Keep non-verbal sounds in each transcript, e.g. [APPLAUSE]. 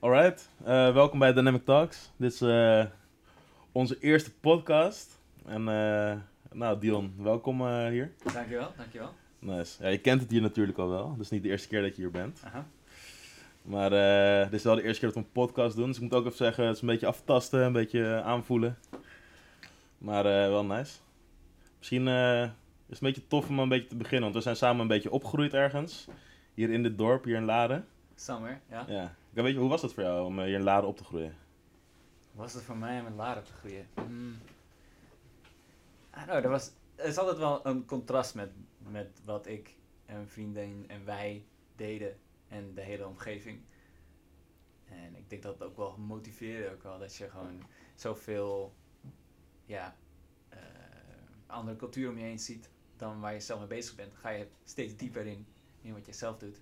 Alright, eh, welkom bij Dynamic Talks. Dit is eh, onze eerste podcast. En eh, nou, Dion, welkom hier. Dankjewel, dankjewel. Nice. Ja, je kent het hier natuurlijk al wel. Dus niet de eerste keer dat je hier bent. Aha. Maar dit is wel de eerste keer dat we een podcast doen. Dus ik moet ook even zeggen, het is een beetje aftasten, een beetje aanvoelen. Maar wel nice. Misschien is een beetje tof om een beetje te beginnen. Want we zijn samen een beetje opgegroeid ergens. Hier in dit dorp, hier in Laren. Summer, ja. Ja. Ik weet je, hoe was het voor jou om eh, hier in Laren op te groeien? Hoe was het voor mij om met Lara te groeien? Don't know, er, was, er is altijd wel een contrast met, met wat ik en vrienden en wij deden en de hele omgeving. En ik denk dat het ook wel motiveerde ook wel, dat je gewoon zoveel ja, eh, andere cultuur om je heen ziet dan waar je zelf mee bezig bent. Ga je steeds dieper in, in wat je zelf doet.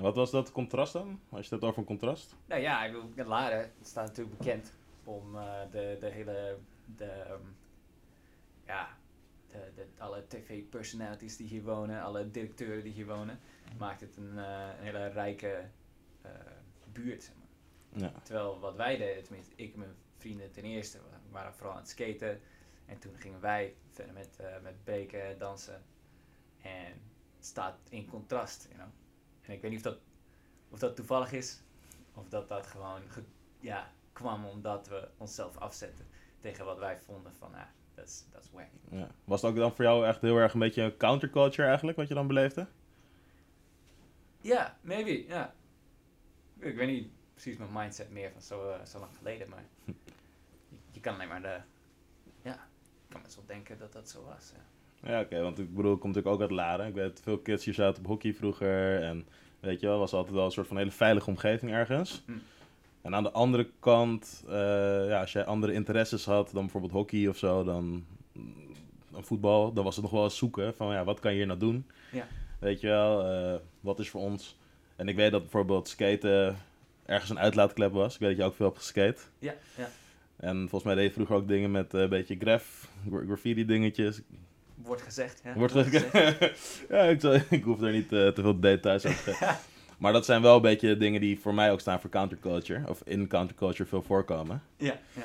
En wat was dat contrast dan? Als je het over een contrast? Nou ja, ik bedoel, Laren staat natuurlijk bekend om eh, de, de hele, de, ehm, ja, de, de, alle tv-personalities die hier wonen, alle directeuren die hier wonen, maakt het een, eh, een hele rijke eh, buurt. Zeg maar. Ja. Terwijl wat wij deden, tenminste ik en mijn vrienden ten eerste, we waren vooral aan het skaten. En toen gingen wij verder met, eh, met breken, dansen. En het staat in contrast, you know. En ik weet niet of dat, of dat toevallig is, of dat dat gewoon ge- ja, kwam omdat we onszelf afzetten tegen wat wij vonden van, ah, dat is dat is wack. Ja. Was het ook dan voor jou echt heel erg een beetje een counterculture eigenlijk, wat je dan beleefde? Ja, maybe, ja. Ik weet niet precies mijn mindset meer van zo, eh, zo lang geleden, maar [LAUGHS] je, je kan alleen maar de, ja, kan best wel denken dat dat zo was, ja. Ja, oké, want ik bedoel, ik kom natuurlijk ook uit Laren. Ik weet, veel kids hier zaten op hockey vroeger. En weet je wel, was altijd wel een soort van hele veilige omgeving ergens. Hm. En aan de andere kant, eh, ja, als jij andere interesses had dan bijvoorbeeld hockey of zo, dan, dan voetbal, dan was het nog wel eens zoeken van ja, wat kan je hier nou doen? Ja. Weet je wel, eh, wat is voor ons? En ik weet dat bijvoorbeeld skaten ergens een uitlaatklep was. Ik weet dat je ook veel hebt geskate. Ja, ja. En volgens mij deed je vroeger ook dingen met eh, een beetje graf, gra- graffiti dingetjes. Wordt gezegd, ja. Wordt gezegd. [LAUGHS] ja, ik, zal, [LAUGHS] ik hoef er niet eh, te veel details over te geven. [LAUGHS] Maar dat zijn wel een beetje dingen die voor mij ook staan voor counterculture. Of in counterculture veel voorkomen. Ja, ja.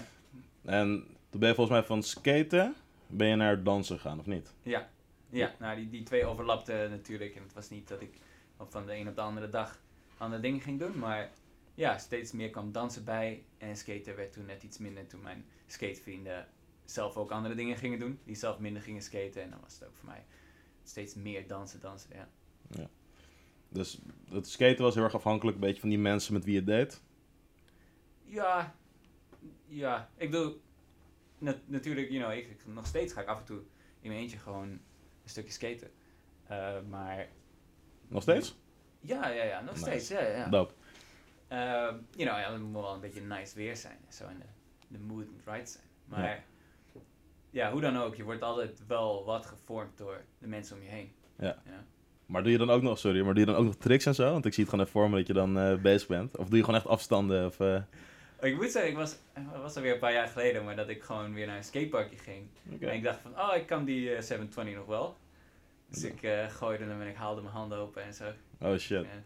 En toen ben je volgens mij van skaten, ben je naar dansen gegaan, of niet? Ja, ja. nou die, die twee overlapten natuurlijk. En het was niet dat ik van de een op de andere dag andere dingen ging doen. Maar ja, steeds meer kwam dansen bij. En skaten werd toen net iets minder. Toen mijn skatevrienden zelf ook andere dingen gingen doen. Die zelf minder gingen skaten. En dan was het ook voor mij steeds meer dansen, dansen. Ja, Dus het skaten was heel erg afhankelijk een beetje van die mensen met wie je deed. ja, ja. ik bedoel, nat- natuurlijk, you know, ik, ik- nog steeds ga ik af en toe in mijn eentje gewoon een stukje skaten. Eh, maar Nog steeds? ja, ja, ja, nog Nice. steeds. Ja, ja. Dope. Ehm, you know, ja, het moet wel een beetje nice weer zijn. Zo en de, mood moet right zijn. Maar ja. hoe dan ook, je wordt altijd wel wat gevormd door de mensen om je heen. Ja. Maar doe je dan ook nog, sorry, maar doe je dan ook nog tricks en zo? Want ik zie het gewoon even voor me dat je dan eh, bezig bent. Of doe je gewoon echt afstanden? Of, eh, Ik moet zeggen, ik was, ik was alweer een paar jaar geleden, maar dat ik gewoon weer naar een skateparkje ging. En ik dacht van, oh, ik kan die eh, 720 nog wel. Dus Ja. ik eh, gooide hem en ik haalde mijn handen open en zo. Oh shit. Ja.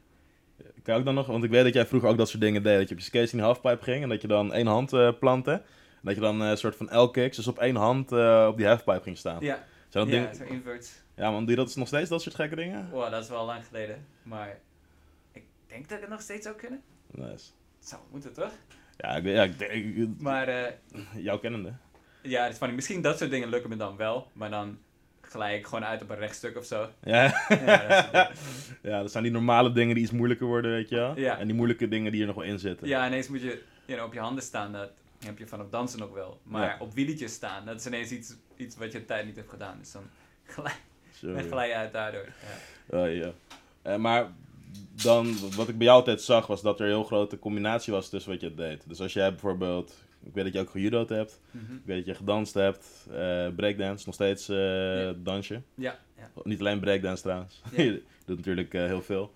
Kan je ook dan nog, want ik weet dat jij vroeger ook dat soort dingen deed. Dat je op je skates in de halfpipe ging en dat je dan één hand eh plantte. En dat je dan eh, een soort van L-kicks, dus op één hand eh, op die halfpipe ging staan. Ja, Zijn dat ja dingen- zo inverts. ja, man, doe je dat nog steeds, dat soort gekke dingen? Wow, dat is wel lang geleden. Maar ik denk dat ik het nog steeds zou kunnen. Nice. Het zou moeten, toch? Ja, ik, ja, ik, Maar eh, jou kennende. Ja, het is funny. Misschien dat soort dingen lukken me dan wel, maar dan glij ik gewoon uit op een rechtstuk of zo. Ja. Ja, dat [LAUGHS] ja, dat zijn die normale dingen die iets moeilijker worden, weet je wel. Ja. En die moeilijke dingen die er nog wel in zitten. Ja, ineens moet je you know, op je handen staan, dat heb je van op dansen nog wel. Maar Ja. op wieletjes staan, dat is ineens iets, iets wat je een tijd niet hebt gedaan. Dus dan [LAUGHS] glij je uit daardoor. Ja. Ja. Eh, maar dan, wat ik bij jou altijd zag, was dat er een heel grote combinatie was tussen wat je deed. Dus als jij bijvoorbeeld, ik weet dat je ook gejudo'd hebt, Mhm. ik weet dat je gedanst hebt, eh breakdance, nog steeds eh dansje. ja, ja. Niet alleen breakdance trouwens, [LAUGHS] je doet natuurlijk eh, heel veel.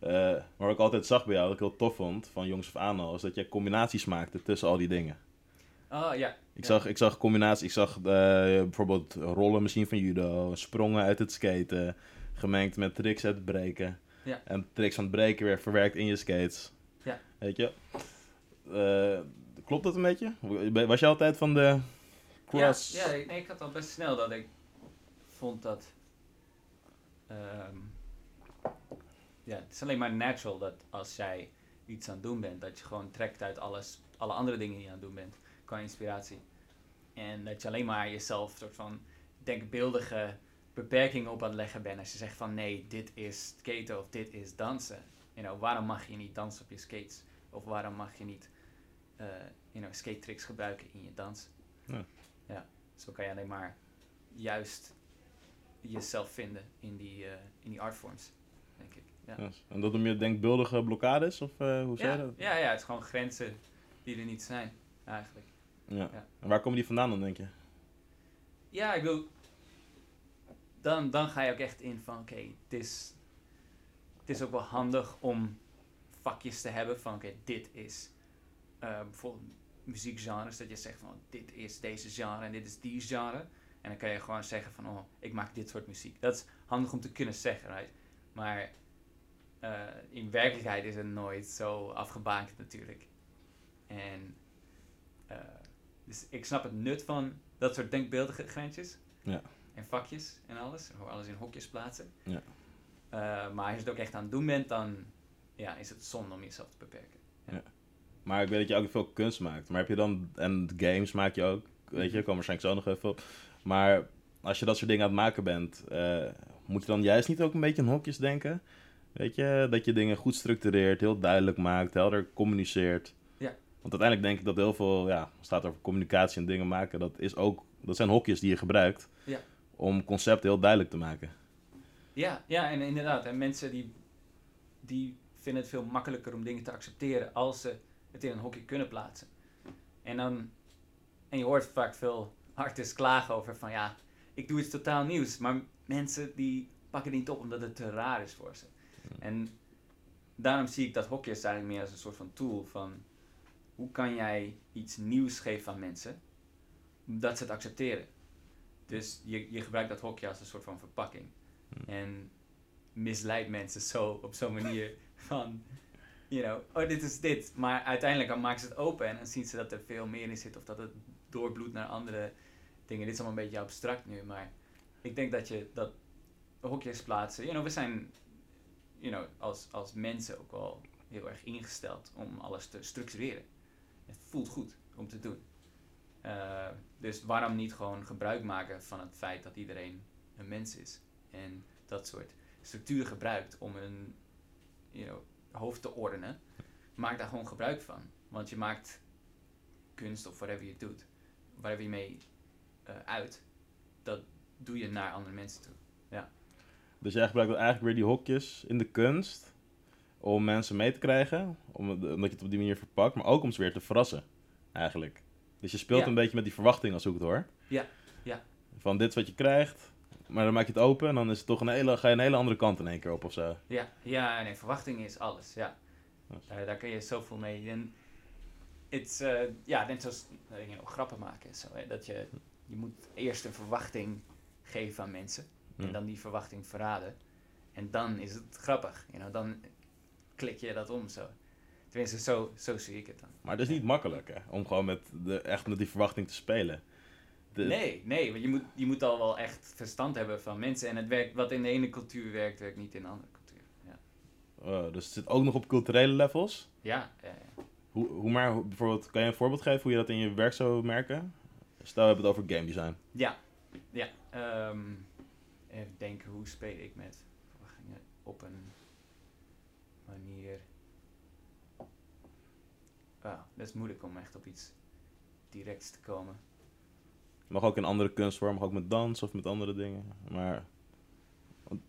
Maar wat ik altijd zag bij jou, wat ik heel tof vond, van jongs af aan al, is dat jij combinaties maakte tussen al die dingen. Oh, ja. Ik, Ja. zag, ik zag combinatie, ik zag bijvoorbeeld rollen misschien van judo, sprongen uit het skaten, gemengd met tricks uit het breken. Ja. En tricks van het breken weer verwerkt in je skates. Ja. Weet je? Klopt dat een beetje? Was je altijd van de cross? Ja, ja ik had al best snel dat ik vond dat. ehm, ja, het is alleen maar natural dat als jij iets aan het doen bent, dat je gewoon trekt uit alles, alle andere dingen die je aan het doen bent, qua inspiratie. En dat je alleen maar jezelf soort van denkbeeldige beperkingen op aan het leggen bent. Als je zegt van nee, dit is skaten of dit is dansen. You know, waarom mag je niet dansen op je skates? Of waarom mag je niet eh you know, skate tricks gebruiken in je dans? Ja. ja. Zo kan je alleen maar juist jezelf vinden in die, eh, in die artforms, denk ik. Ja. En dat noem je denkbeeldige blokkades? Of eh, hoe zei Ja, je dat? ja, ja, het is gewoon grenzen die er niet zijn, eigenlijk. Ja. Ja. En waar komen die vandaan dan, denk je? Ja, ik bedoel, dan, dan ga je ook echt in van, oké, het is, het is ook wel handig om vakjes te hebben van, oké, dit is bijvoorbeeld muziekgenres, dat je zegt van, dit is deze genre en dit is die genre. En dan kan je gewoon zeggen van, oh, ik maak dit soort muziek. Dat is handig om te kunnen zeggen, right? Maar eh, in werkelijkheid is het nooit zo afgebakend natuurlijk. En eh, dus ik snap het nut van dat soort denkbeeldige grensjes. Ja. En vakjes en alles. Alles in hokjes plaatsen. Ja. Eh, maar als je het ook echt aan het doen bent, dan ja, is het zonde om jezelf te beperken. Maar ik weet dat je ook veel kunst maakt. Maar heb je dan... En games maak je ook. Weet je, ik kom waarschijnlijk zo nog even op. Maar als je dat soort dingen aan het maken bent... eh, moet je dan juist niet ook een beetje in hokjes denken? Weet je, dat je dingen goed structureert, heel duidelijk maakt, helder communiceert. Ja. Want uiteindelijk denk ik dat heel veel... Ja, gaat over communicatie en dingen maken. Dat, is ook, dat zijn hokjes die je gebruikt... Ja. om concepten heel duidelijk te maken. Ja, ja en inderdaad. En mensen die, die vinden het veel makkelijker om dingen te accepteren als ze het in een hokje kunnen plaatsen. En dan, en je hoort vaak veel artists klagen over van ja, ik doe iets totaal nieuws. Maar mensen die pakken het niet op omdat het te raar is voor ze. En daarom zie ik dat hokjes eigenlijk meer als een soort van tool van hoe kan jij iets nieuws geven aan mensen dat ze het accepteren. Dus je, je gebruikt dat hokje als een soort van verpakking. En misleidt mensen zo op zo'n manier [LAUGHS] van, you know, oh dit is dit. Maar uiteindelijk dan maken ze het open en dan zien ze dat er veel meer in zit of dat het doorbloedt naar andere dingen. Dit is allemaal een beetje abstract nu, maar ik denk dat je dat hokjes plaatsen. You know, we zijn, you know, als, als mensen ook wel heel erg ingesteld om alles te structureren. Het voelt goed om te doen. Eh, dus waarom niet gewoon gebruik maken van het feit dat iedereen een mens is en dat soort structuren gebruikt om een you know, hoofd te ordenen. Maak daar gewoon gebruik van. Want je maakt kunst of whatever je doet, whatever je mee eh, uit, dat doe je naar andere mensen toe. Dus jij gebruikt dan eigenlijk weer die hokjes in de kunst om mensen mee te krijgen, omdat je het op die manier verpakt, maar ook om ze weer te verrassen, eigenlijk. Dus je speelt Ja. een beetje met die verwachting als ik het hoor. Ja, ja. Van dit is wat je krijgt, maar dan maak je het open en dan is het toch een hele, ga je een hele andere kant in één keer op of zo. Ja, ja nee, verwachting is alles, ja. Daar, daar kun je zoveel mee. En it's, eh, ja, net zoals know, grappen maken en zo. Hè, dat je, je moet eerst een verwachting geven aan mensen. En dan die verwachting verraden. En dan is het grappig. You know, dan klik je dat om zo. Tenminste, zo, zo zie ik het dan. Maar het is niet makkelijk, hè, om gewoon met de, echt met die verwachting te spelen. De- Nee, nee, want je moet, je moet al wel echt verstand hebben van mensen. En het werkt, wat in de ene cultuur werkt, werkt niet in de andere cultuur. Ja, Oh, dus het zit ook nog op culturele levels. ja. Hoe, hoe maar, hoe- bijvoorbeeld, kan je een voorbeeld geven hoe je dat in je werk zou merken? Stel, we hebben het over game design. Ja, ja. ehm, even denken, hoe speel ik met verwachtingen op een manier. Ah, dat is moeilijk om echt op iets directs te komen. Mag ook in andere kunstvormen, mag ook met dans of met andere dingen. Maar. Want,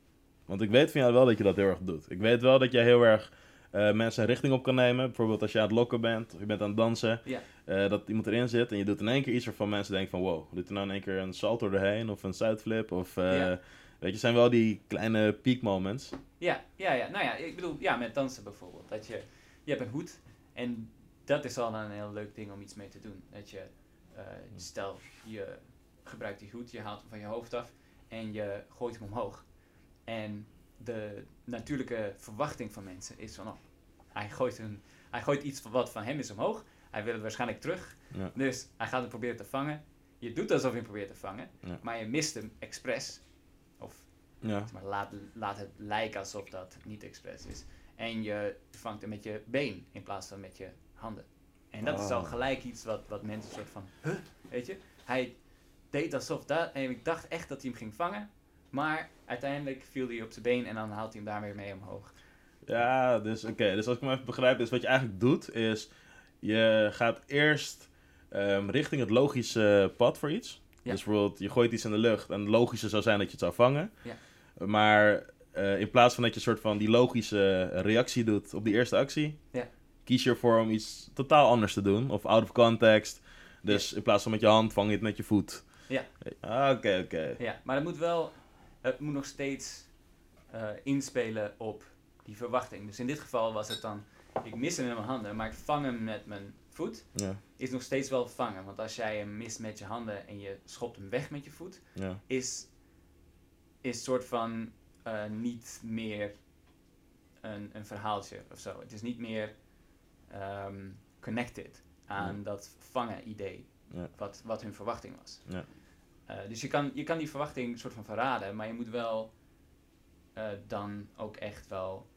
want ik weet van jou wel dat je dat heel erg doet. Ik weet wel dat jij heel erg eh, mensen een richting op kan nemen. Bijvoorbeeld als je aan het lokken bent of je bent aan het dansen. Ja. eh, dat iemand erin zit en je doet in één keer iets waarvan mensen denken van wow, doet er nou in één keer een salto erheen of een sideflip of eh, Ja. weet je, zijn wel die kleine peak moments. Ja, ja, ja. Nou ja, ik bedoel, ja, met dansen bijvoorbeeld. Dat je, je hebt een hoed en dat is al een heel leuk ding om iets mee te doen. Dat je eh, stel, je gebruikt die hoed, je haalt hem van je hoofd af en je gooit hem omhoog. En de natuurlijke verwachting van mensen is van, oh, hij gooit, een, hij gooit iets wat van hem is omhoog, hij wil het waarschijnlijk terug, Ja. dus hij gaat hem proberen te vangen. Je doet alsof je hem probeert te vangen, Ja. maar je mist hem expres. Of Ja. maar, laat, laat het lijken alsof dat niet expres is. En je vangt hem met je been in plaats van met je handen. En dat is al Ah. gelijk iets wat, wat mensen soort van, huh? weet je? Hij deed alsof dat, en ik dacht echt dat hij hem ging vangen. Maar uiteindelijk viel hij op zijn been en dan haalt hij hem daar weer mee omhoog. Ja, dus oké. Dus als ik me even begrijp, is wat je eigenlijk doet, is je gaat eerst ehm, richting het logische pad voor iets. Ja. Dus bijvoorbeeld, je gooit iets in de lucht en het logische zou zijn dat je het zou vangen. Ja. Maar eh, in plaats van dat je een soort van die logische reactie doet op die eerste actie, Ja. Kies je ervoor om iets totaal anders te doen. Of out of context. Dus in plaats van met je hand, vang je het met je voet. Ja. Ah, Oké, oké. Ja, maar het moet wel, het moet nog steeds eh, inspelen op die verwachting. Dus in dit geval was het dan, ik mis hem met mijn handen, maar ik vang hem met mijn voet. Ja, Is nog steeds wel vangen, want als jij hem mist met je handen en je schopt hem weg met je voet, ja. is, is soort van eh, niet meer een, een verhaaltje of zo. Het is niet meer ehm, connected aan Ja. dat vangen idee, Ja. wat, wat hun verwachting was. Ja. Eh, dus je kan, je kan die verwachting soort van verraden, maar je moet wel eh, dan ook echt wel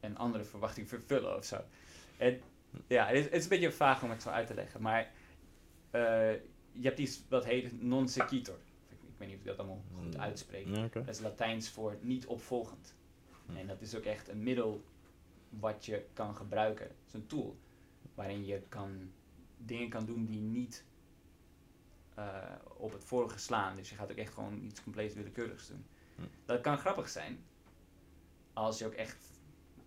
een andere verwachting vervullen of zo. Het, ja, het is, het is een beetje vaag om het zo uit te leggen, maar eh, je hebt iets wat heet non sequitur. Ik, ik weet niet of ik dat allemaal goed Mm. uitspreek. Dat is Latijns voor niet opvolgend. Hm. En dat is ook echt een middel wat je kan gebruiken. Het is een tool waarin je kan, dingen kan doen die niet eh, op het vorige slaan. Dus je gaat ook echt gewoon iets compleet willekeurigs doen. Hm. Dat kan grappig zijn als je ook echt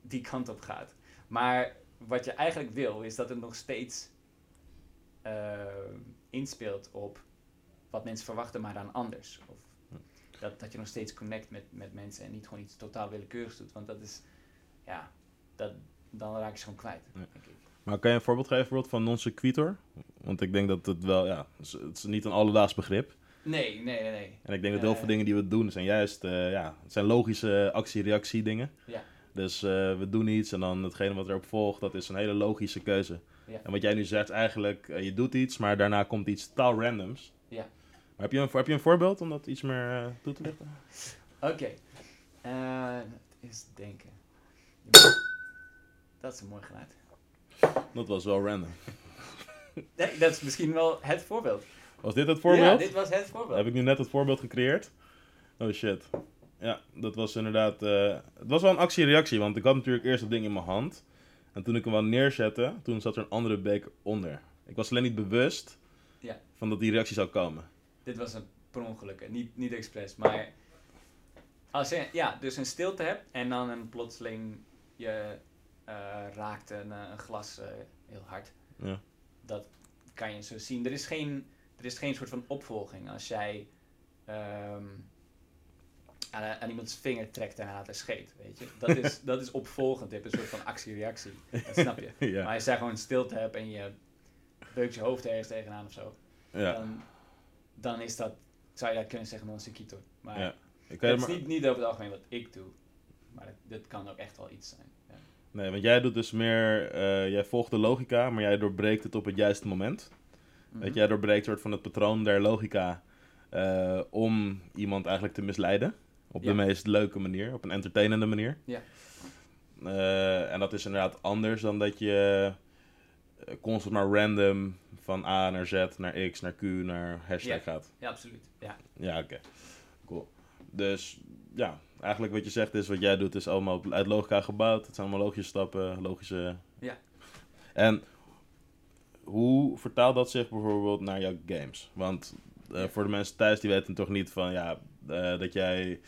die kant op gaat. Maar wat je eigenlijk wil is dat het nog steeds eh, inspeelt op wat mensen verwachten, maar dan anders. Of Hm. dat, dat je nog steeds connect met, met mensen en niet gewoon iets totaal willekeurigs doet. Want dat is, ja, dat, dan raak je ze gewoon kwijt, Ja. denk ik. Maar kan je een voorbeeld geven bijvoorbeeld van non sequitur? Want ik denk dat het wel, ja, het is, niet een alledaags begrip. Nee, nee, nee, nee. En ik denk dat heel Eh. veel dingen die we doen zijn juist, eh, ja, het zijn logische actie-reactie dingen. Ja. Dus eh, we doen iets en dan hetgene wat erop volgt, dat is een hele logische keuze. Ja. En wat jij nu zegt, eigenlijk, eh, je doet iets, maar daarna komt iets totaal randoms. Ja. Maar heb je een, heb je een voorbeeld om dat iets meer eh, toe te lichten? Oké. Eh, dat is denken. Dat is een mooi geluid. Dat was wel random. [LAUGHS] Nee, dat is misschien wel het voorbeeld. Was dit het voorbeeld? Ja, dit was het voorbeeld. Heb ik nu net het voorbeeld gecreëerd? Oh shit. Ja, dat was inderdaad. eh, het was wel een actie-reactie, want ik had natuurlijk eerst dat ding in mijn hand. En toen ik hem wou neerzetten, toen zat er een andere beker onder. Ik was alleen niet bewust Ja. van dat die reactie zou komen. Dit was een per ongeluk, niet, niet expres, maar als je ja, dus een stilte hebt en dan een plotseling je eh, raakt een, eh, een glas eh, heel hard, Ja. dat kan je zo zien. Er is geen, er is geen soort van opvolging als jij ehm, aan, aan iemands vinger trekt en hij laat er scheet, weet je. Dat is, [LAUGHS] dat is opvolgend, je hebt een soort van actie-reactie, dat snap je. [LAUGHS] ja. Maar als jij gewoon stilte hebt en je beukt je hoofd ergens tegenaan of zo, ja. dan, dan is dat, zou je dat kunnen zeggen, non sequitur. Maar Ja. Ik het is maar, niet, niet over het algemeen wat ik doe, maar dit kan ook echt wel iets zijn. Ja. Nee, want jij doet dus meer. eh, jij volgt de logica, maar jij doorbreekt het op het juiste moment. Mhm. Weet je, jij doorbreekt soort van het patroon der logica. eh, om iemand eigenlijk te misleiden. Op Ja. de meest leuke manier, op een entertainende manier. Ja. Eh, en dat is inderdaad anders dan dat je constant maar random van A naar Z, naar X, naar Q, naar hashtag Ja. gaat. Ja, absoluut. Ja. Ja, oké. Cool. Dus ja, eigenlijk wat je zegt is, wat jij doet is allemaal uit logica gebouwd. Het zijn allemaal logische stappen, logische... Ja. En hoe vertaalt dat zich bijvoorbeeld naar jouw games? Want eh, voor de mensen thuis, die weten toch niet van, ja, eh, dat jij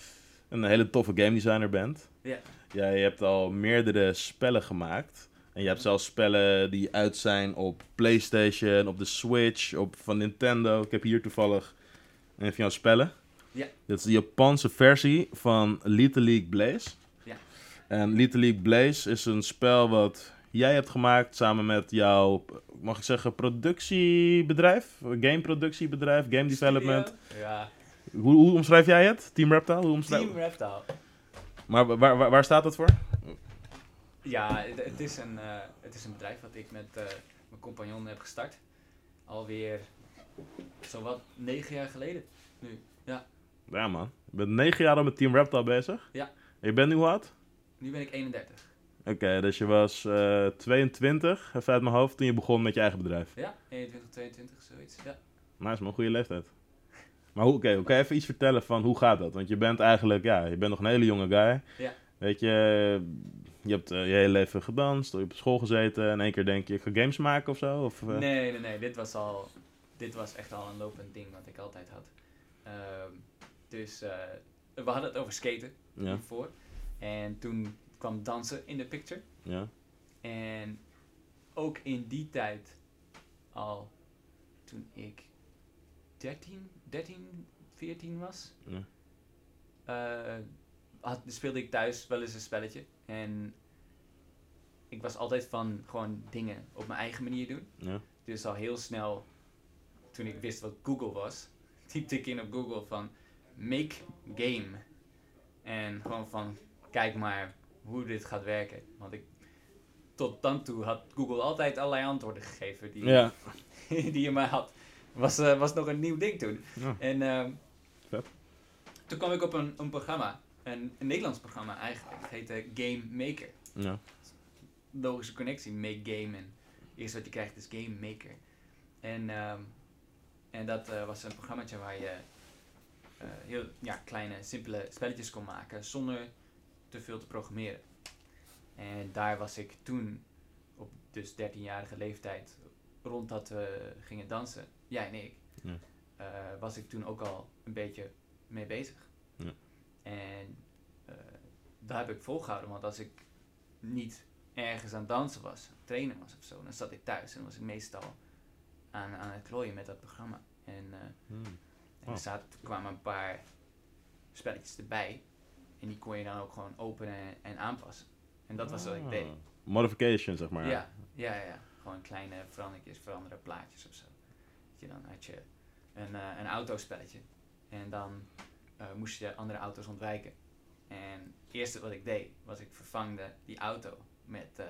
een hele toffe game designer bent. Ja. Jij hebt al meerdere spellen gemaakt. En je hebt zelfs spellen die uit zijn op PlayStation, op de Switch, op van Nintendo. Ik heb hier toevallig een van jouw spellen. Ja. Dit is de Japanse versie van Little League Blaze. Ja. En Little League Blaze is een spel wat jij hebt gemaakt samen met jouw, mag ik zeggen, productiebedrijf? Gameproductiebedrijf, game development. Ja, Hoe, hoe omschrijf jij het? Team Reptile? Hoe omschrijf... Team Reptile. Maar waar, waar, waar staat dat voor? Ja, het, het is een, eh, het is een bedrijf wat ik met eh, mijn compagnon heb gestart. Alweer zowat negen jaar geleden nu. Ja, Ja man, je bent negen jaar al met Team Reptile bezig? Ja. Je bent nu hoe oud? nu ben ik 31. Oké, dus je was eh 22, even uit mijn hoofd, toen je begon met je eigen bedrijf. Ja, 21, 22, zoiets. Ja. Nice man, goede leeftijd. Maar hoe, oké, kan je even iets vertellen van hoe gaat dat? Want je bent eigenlijk, ja, je bent nog een hele jonge guy. Ja. Weet je, je hebt eh, je hele leven gedanst, je hebt op school gezeten en één keer denk je, ik ga games maken of zo? Of, eh? Nee, nee, nee. Dit was, al, dit was echt al een lopend ding wat ik altijd had. Ehm, dus eh, we hadden het over skaten Ja, hiervoor. En toen kwam dansen in de picture. ja, En ook in die tijd al, toen ik 13, 13 14 was, ja. eh, had, speelde ik thuis wel eens een spelletje. En ik was altijd van gewoon dingen op mijn eigen manier doen. ja. Dus al heel snel, toen ik wist wat Google was, [LAUGHS] typte ik in op Google van make game. En gewoon van kijk maar hoe dit gaat werken. Want ik, tot dan toe had Google altijd allerlei antwoorden gegeven die, Ja, [LAUGHS] die je maar had. Was, eh, was nog een nieuw ding toen. ja. En ehm, toen kwam ik op een, een programma, een, een Nederlands programma eigenlijk. Het heette Game Maker. ja. logische connectie, make game. En eerst wat je krijgt is game maker. En, ehm, en dat eh, was een programmaatje waar je eh, heel ja, kleine, simpele spelletjes kon maken zonder te veel te programmeren. En daar was ik toen, op dus 13-jarige leeftijd, rond dat we gingen dansen, jij en ik, Ja. eh, was ik toen ook al een beetje mee bezig. Ja. En eh, daar heb ik volgehouden, want als ik niet ergens aan het dansen was, trainen was of zo, dan zat ik thuis en was ik meestal aan, aan het klooien met dat programma. En, Hmm. En er zaten, kwamen een paar spelletjes erbij en die kon je dan ook gewoon openen en, en aanpassen. En dat was wat ik deed. Ah. Modification, zeg maar. Ja, ja, ja. Gewoon kleine verandertjes, veranderen plaatjes of zo. Dat je dan had je een, eh, een autospelletje. En dan eh, moest je andere auto's ontwijken. En het eerste wat ik deed, was ik vervangde die auto met eh,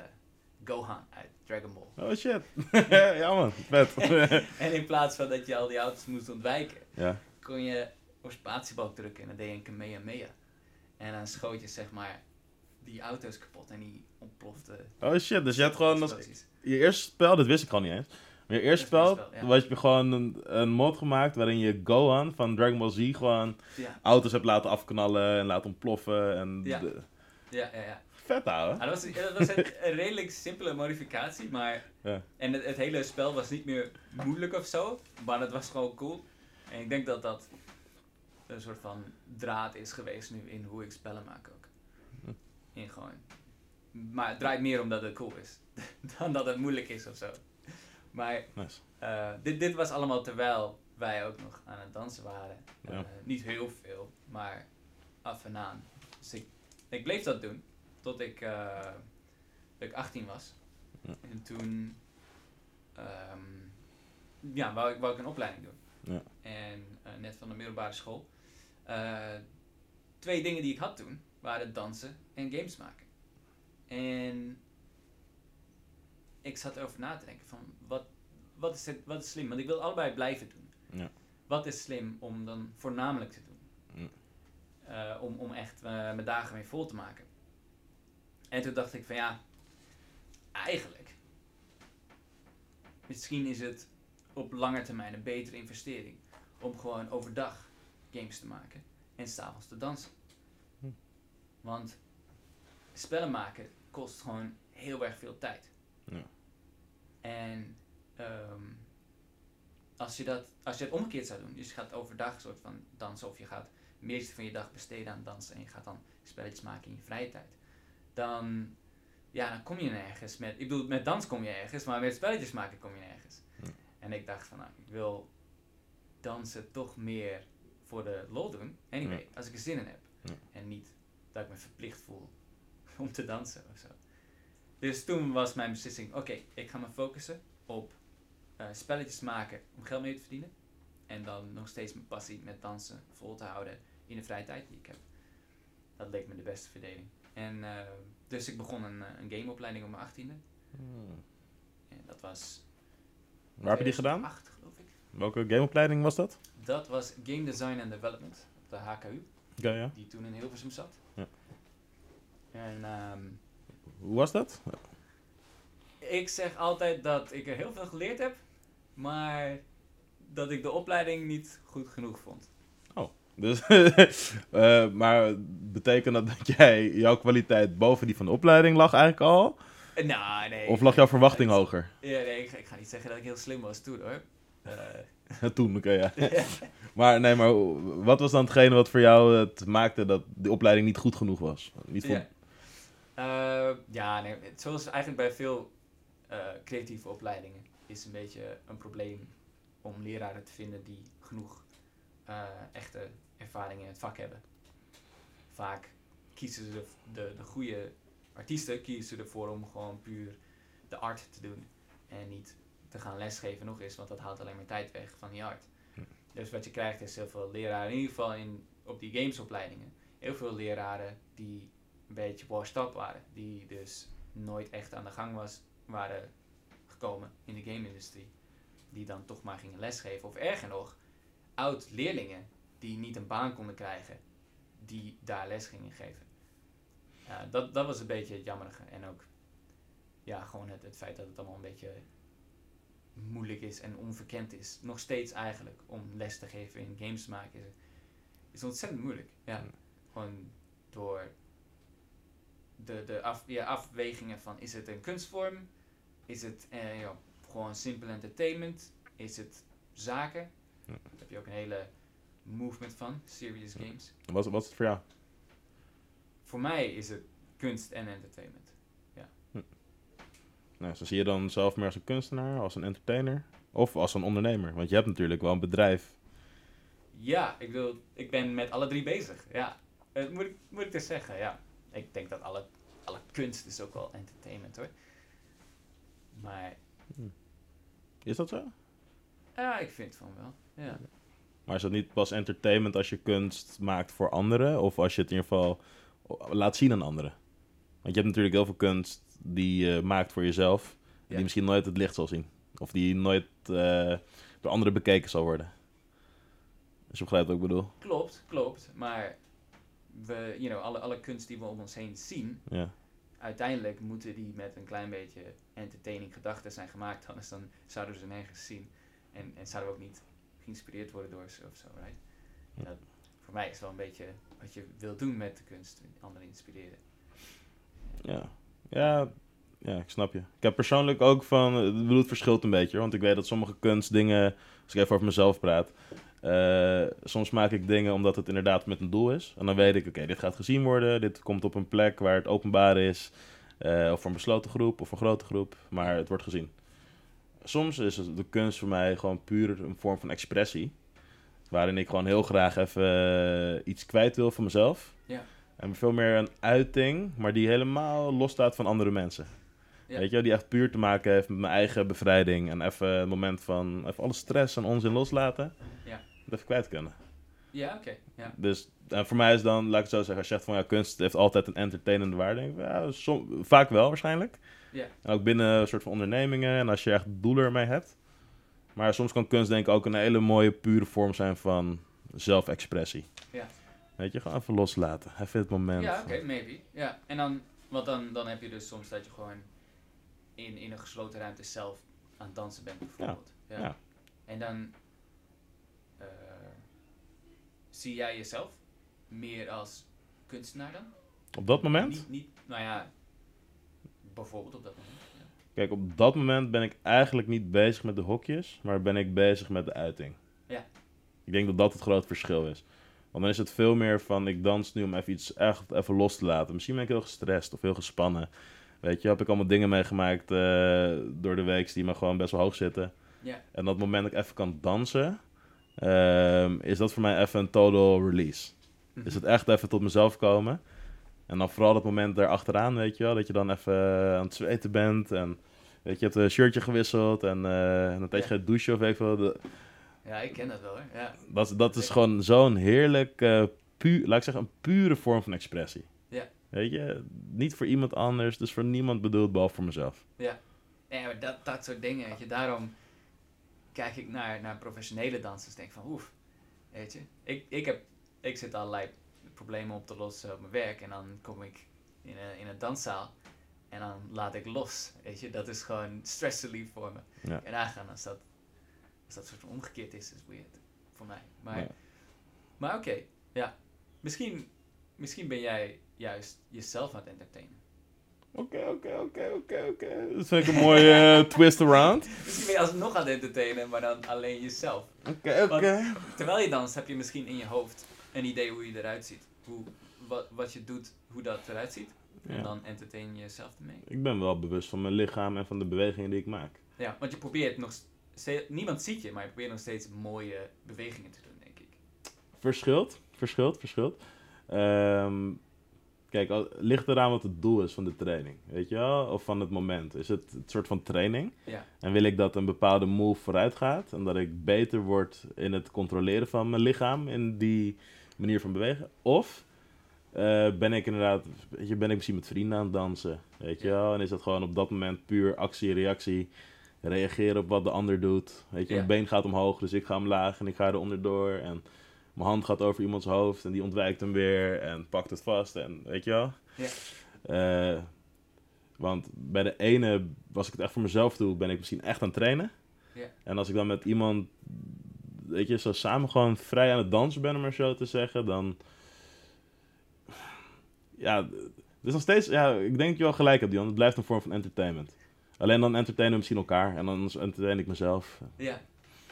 Gohan uit Dragon Ball. Oh shit. [LAUGHS] ja man, vet. [LAUGHS] En in plaats van dat je al die auto's moest ontwijken, ja. kon je op spatiebalk drukken en dan deed je een Kamehameha. En dan schoot je zeg maar die auto's kapot en die ontplofte. Oh shit, dus je had gewoon als, je eerste spel, dat wist ik gewoon niet eens. Maar je eerste Eerste spel, spel, ja. was je gewoon een, een mod gemaakt waarin je Gohan van Dragon Ball Z gewoon Ja, auto's hebt laten afknallen en laten ontploffen. En Ja. de- ja, ja. ja. Vet. Ah, dat was, dat was een, een redelijk simpele modificatie, maar... Ja. En het, het hele spel was niet meer moeilijk of zo, maar het was gewoon cool. En ik denk dat dat een soort van draad is geweest nu in hoe ik spellen maak ook. Hm. In gewoon... Maar het draait meer omdat het cool is, [LAUGHS] dan dat het moeilijk is of zo. Maar Nice. eh, dit, dit was allemaal terwijl wij ook nog aan het dansen waren. Ja. Eh, niet heel veel, maar af en aan. Dus ik, ik bleef dat doen tot ik, dat ik 18 was. Ja. En toen ehm, ja, wou, ik, wou ik een opleiding doen. Ja. En eh, net van de middelbare school. Eh, twee dingen die ik had toen waren dansen en games maken. En ik zat erover na te denken van wat, wat, is het, wat is slim? Want ik wil allebei blijven doen. Ja. Wat is slim om dan voornamelijk te doen? Ja. Om, om echt mijn dagen mee vol te maken. En toen dacht ik van ja, eigenlijk, misschien is het op lange termijn een betere investering om gewoon overdag games te maken en s'avonds te dansen. Hm. Want spellen maken kost gewoon heel erg veel tijd. Ja. En ehm, als, je dat, als je het omgekeerd zou doen, dus je gaat overdag een soort van dansen of je gaat de meeste van je dag besteden aan dansen en je gaat dan spelletjes maken in je vrije tijd, dan, ja, dan kom je nergens met, ik bedoel, met dans kom je ergens, maar met spelletjes maken kom je nergens. Ja. En ik dacht van, nou, ik wil dansen toch meer voor de lol doen, anyway, als ik er zin in heb. Ja. En niet dat ik me verplicht voel [LAUGHS] om te dansen of zo. Dus toen was mijn beslissing, oké, ik ga me focussen op eh, spelletjes maken om geld mee te verdienen. En dan nog steeds mijn passie met dansen vol te houden in de vrije tijd die ik heb. Dat leek me de beste verdeling. En eh, dus ik begon een, eh, een gameopleiding op mijn achttiende. Hmm. En dat was... Waar heb je die gedaan? 2008, geloof ik. Welke gameopleiding was dat? Dat was Game Design and Development op de HKU, Oké, ja. die toen in Hilversum zat. Ja. En ehm, Hoe was dat? ik zeg altijd dat ik er heel veel geleerd heb, maar dat ik de opleiding niet goed genoeg vond. Dus, [LAUGHS] eh, maar betekent dat dat jij, jouw kwaliteit boven die van de opleiding lag eigenlijk al? Nou, nee. Of lag jouw verwachting hoger? Ja, nee, ik, ga- ik ga niet zeggen dat ik heel slim was toen hoor. Eh, [LAUGHS] Toen, oké, ja. [LAUGHS] Maar nee, maar wat was dan hetgene wat voor jou het maakte dat de opleiding niet goed genoeg was? Niet voor... ja. Eh, ja, nee, zoals eigenlijk bij veel creatieve opleidingen is een beetje een probleem om leraren te vinden die genoeg eh, echte ervaring in het vak hebben. Vaak kiezen ze de, de, de goede artiesten kiezen ervoor om gewoon puur de art te doen en niet te gaan lesgeven nog eens, want dat haalt alleen maar tijd weg van die art. Hm. Dus wat je krijgt is heel veel leraren, in ieder geval in, op die gamesopleidingen, heel veel leraren die een beetje washed up waren. Die dus nooit echt aan de gang was, waren gekomen in de game-industrie. Die dan toch maar gingen lesgeven. Of erger nog, oud-leerlingen die niet een baan konden krijgen, die daar les gingen geven. Dat, dat was een beetje het jammerige. En ook ja, gewoon het, het feit dat het allemaal een beetje moeilijk is en onverkend is. Nog steeds eigenlijk om les te geven in games maken is, is ontzettend moeilijk. Ja, gewoon door de, de af, ja, afwegingen van is het een kunstvorm? Is het eh, ja, gewoon simpel entertainment? Is het zaken? Ja. Daar heb je ook een hele movement van, serious games. Wat, wat is het voor jou? Voor mij is het kunst en entertainment. Nou, zo zie je dan zelf meer als een kunstenaar, als een entertainer of als een ondernemer? Want je hebt natuurlijk wel een bedrijf. Ja, ik, wil, ik ben met alle drie bezig. Ja, Eh, moet, ik, moet ik dus zeggen, ja. Ik denk dat alle, alle kunst is ook wel entertainment hoor. Maar Is dat zo? ja, ik vind van wel. Ja. Maar is dat niet pas entertainment als je kunst maakt voor anderen? Of als je het in ieder geval laat zien aan anderen? Want je hebt natuurlijk heel veel kunst die je maakt voor jezelf. Ja. Die misschien nooit het licht zal zien. Of die nooit eh, door anderen bekeken zal worden. Als je begrijpt wat ik bedoel. Klopt, klopt. Maar we, you know, alle, alle kunst die we om ons heen zien, Ja. uiteindelijk moeten die met een klein beetje entertaining gedachten zijn gemaakt. Anders dan zouden we ze nergens zien. En, en zouden we ook niet geïnspireerd worden door ze of zo, right? En dat, voor mij is wel een beetje wat je wilt doen met de kunst. Anderen inspireren. Ja. Ja, ja, ik snap je. Ik heb persoonlijk ook van, ik bedoel, het verschilt een beetje, want ik weet dat sommige kunstdingen, als ik even over mezelf praat, eh, soms maak ik dingen omdat het inderdaad met een doel is. En dan weet ik, oké, dit gaat gezien worden, dit komt op een plek waar het openbaar is, eh, of voor een besloten groep, of een grote groep, maar het wordt gezien. Soms is de kunst voor mij gewoon puur een vorm van expressie, waarin ik gewoon heel graag even eh, iets kwijt wil van mezelf. Ja. En veel meer een uiting, maar die helemaal losstaat van andere mensen. Ja. Weet je, die echt puur te maken heeft met mijn eigen bevrijding. En even een moment van even alle stress en onzin loslaten. Ja. Dat even kwijt kunnen. Ja, oké. Ja. Dus en voor mij is dan, laat ik het zo zeggen, als je zegt van ja, kunst heeft altijd een entertainende waarde. Denk ik, ja, som- vaak wel waarschijnlijk. Ja. En ook binnen een soort van ondernemingen en als je echt doelen ermee hebt. Maar soms kan kunst denk ik ook een hele mooie, pure vorm zijn van zelfexpressie. Ja. Weet je, gewoon even loslaten. Even het moment. Ja, oké, maybe. Ja, en dan, want dan, dan heb je dus soms dat je gewoon in, in een gesloten ruimte zelf aan het dansen bent, bijvoorbeeld. Ja. ja. En dan eh, zie jij jezelf meer als kunstenaar dan? Op dat moment? Niet, niet, nou ja, bijvoorbeeld op dat moment. Ja. Kijk, op dat moment ben ik eigenlijk niet bezig met de hokjes, maar ben ik bezig met de uiting. Ja. Ik denk dat dat het grote verschil is. Want dan is het veel meer van, ik dans nu om even iets echt even los te laten. Misschien ben ik heel gestrest of heel gespannen. Weet je, heb ik allemaal dingen meegemaakt eh, door de week die me gewoon best wel hoog zitten. Ja. En dat moment dat ik even kan dansen, ehm, is dat voor mij even een total release. Mhm. Is het echt even tot mezelf komen. En dan vooral dat moment daarachteraan, weet je wel, dat je dan even aan het zweten bent en weet je, je hebt een shirtje gewisseld en, uh, en een tijdje Ja. gaat douchen of weet ik Ja, ik ken dat wel hoor. Ja. Dat, dat is gewoon zo'n heerlijk, eh pu laat ik zeggen, een pure vorm van expressie. Ja. Weet je, niet voor iemand anders, dus voor niemand bedoeld, behalve voor mezelf. Ja, maar dat, dat soort dingen, weet je. Daarom kijk ik naar, naar professionele dansers en denk van, oef, weet je. Ik, ik, heb, ik zit allerlei problemen op te lossen op mijn werk en dan kom ik in een, in een danszaal en dan laat ik los, weet je. Dat is gewoon stress relief voor me. Ja. En nagaan als dat, als dat soort van omgekeerd is, is weird voor mij. Maar, Ja. maar oké, ja. Misschien, misschien ben jij juist jezelf aan het entertainen. Oké, oké, oké, oké, oké. Dat vind ik een mooie [LAUGHS] eh, twist around. Misschien ben je alsnog aan het entertainen, maar dan alleen jezelf. Oké, oké. Terwijl je danst, heb je misschien in je hoofd een idee hoe je eruit ziet. Hoe, wat, wat je doet, hoe dat eruit ziet. En dan entertain je jezelf ermee. Ik ben wel bewust van mijn lichaam en van de bewegingen die ik maak. Ja, want je probeert nog steeds, niemand ziet je, maar je probeert nog steeds mooie bewegingen te doen, denk ik. Verschilt, verschilt, verschilt. Ehm, kijk, al- ligt eraan wat het doel is van de training, weet je wel? Of van het moment. Is het een soort van training? Ja. En wil ik dat een bepaalde move vooruit gaat en dat ik beter word in het controleren van mijn lichaam in die manier van bewegen? Of eh, ben ik inderdaad, weet je, ben ik misschien met vrienden aan het dansen, weet je wel? En is dat gewoon op dat moment puur actie, reactie, reageren op wat de ander doet. Weet je, mijn been gaat omhoog, dus ik ga omlaag en ik ga er onderdoor en mijn hand gaat over iemands hoofd en die ontwijkt hem weer en pakt het vast en weet je wel? Ja. Eh, want bij de ene, als ik het echt voor mezelf doe, ben ik misschien echt aan het trainen. Ja. En als ik dan met iemand, weet je, zo samen gewoon vrij aan het dansen ben, om maar zo te zeggen, dan... Ja, het is nog steeds, ja, ik denk dat je wel gelijk hebt, Dion. Het blijft een vorm van entertainment. Alleen dan entertainen we misschien elkaar en dan entertain ik mezelf. Ja.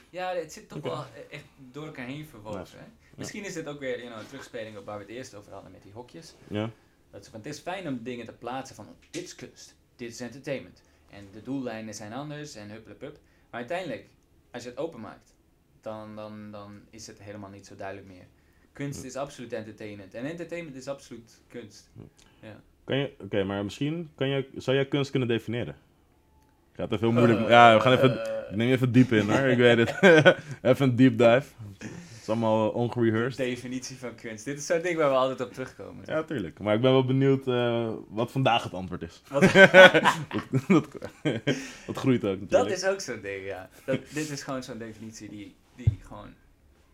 Ja, het zit toch wel echt door elkaar heen verwoven. Hè? Misschien is dit ook weer you know, een terugspeling op waar we het eerst over hadden met die hokjes. Ja, Dat is, want het is fijn om dingen te plaatsen van dit is kunst, dit is entertainment. En de doellijnen zijn anders en hupplepup. Maar uiteindelijk, als je het openmaakt, dan, dan, dan is het helemaal niet zo duidelijk meer. Kunst is absoluut entertainment. En entertainment is absoluut kunst. kan je, oké, maar misschien kan je, zou jij kunst kunnen definiëren? Ik ga het even heel moeilijk, ja, we gaan even, Eh, ik neem even diep in hoor, ik weet het. [LAUGHS] even een deep dive. Het is allemaal ongerehearsed. definitie van kunst. Dit is zo'n ding waar we altijd op terugkomen. Ja, tuurlijk. Maar ik ben wel benieuwd eh, wat vandaag het antwoord is. Wat- [LAUGHS] dat, dat, dat groeit ook Dat natuurlijk. is ook zo'n ding, ja. Dat, dit is gewoon zo'n definitie die, die gewoon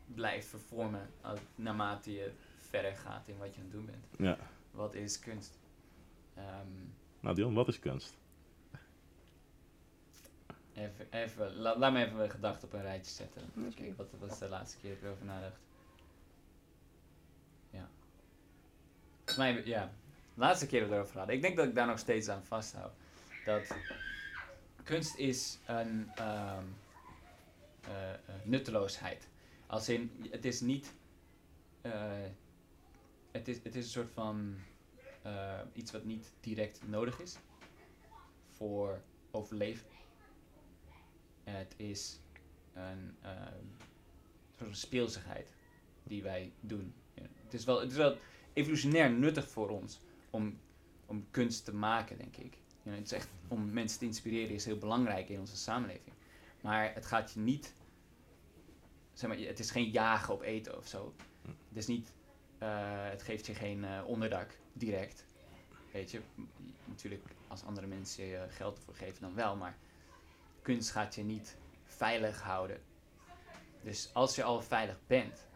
blijft vervormen als, naarmate je verder gaat in wat je aan het doen bent. Ja. Wat is kunst? Ehm, Nou Dion, wat is kunst? even, even, la- laat me even mijn gedachten op een rijtje zetten. Kijk, wat was de laatste keer dat ik erover nadacht? Ja. Volgens mij, ja. De laatste keer dat we erover hadden. Ik denk dat ik daar nog steeds aan vasthoud. Dat kunst is een ehm, eh, eh, nutteloosheid. Als in, het is niet... eh, het, is, het is een soort van eh, iets wat niet direct nodig is voor overleven. Het is een eh, soort speelsigheid die wij doen. Het, is wel, het is wel evolutionair nuttig voor ons om, om kunst te maken, denk ik. Het is echt om mensen te inspireren is heel belangrijk in onze samenleving. Maar het gaat je niet, zeg maar, het is geen jagen op eten of zo. Het is niet, eh, het geeft je geen eh, onderdak direct. Weet je, natuurlijk als andere mensen je geld ervoor geven dan wel, maar kunst gaat je niet veilig houden. Dus als je al veilig bent,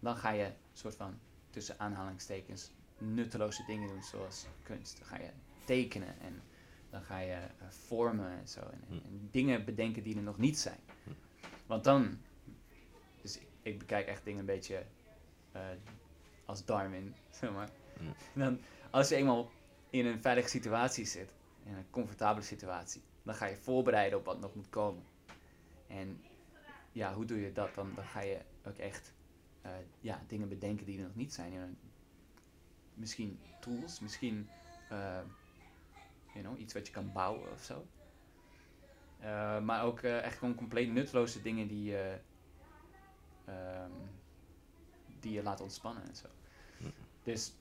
dan ga je soort van tussen aanhalingstekens nutteloze dingen doen zoals kunst. Dan ga je tekenen en dan ga je eh, vormen en zo. En, en- en dingen bedenken die er nog niet zijn. Want dan, dus ik, ik bekijk echt dingen een beetje eh, als Darwin, [LAUGHS] zeg maar. Mm. Dan, als je eenmaal in een veilige situatie zit, in een comfortabele situatie, dan ga je voorbereiden op wat nog moet komen. En ja, hoe doe je dat? Dan, dan ga je ook echt eh, ja, dingen bedenken die er nog niet zijn. Misschien tools, misschien you know, iets wat je kan bouwen of zo. Eh, maar ook eh, echt gewoon compleet nutteloze dingen die je, ehm, die je laat ontspannen en zo. Dus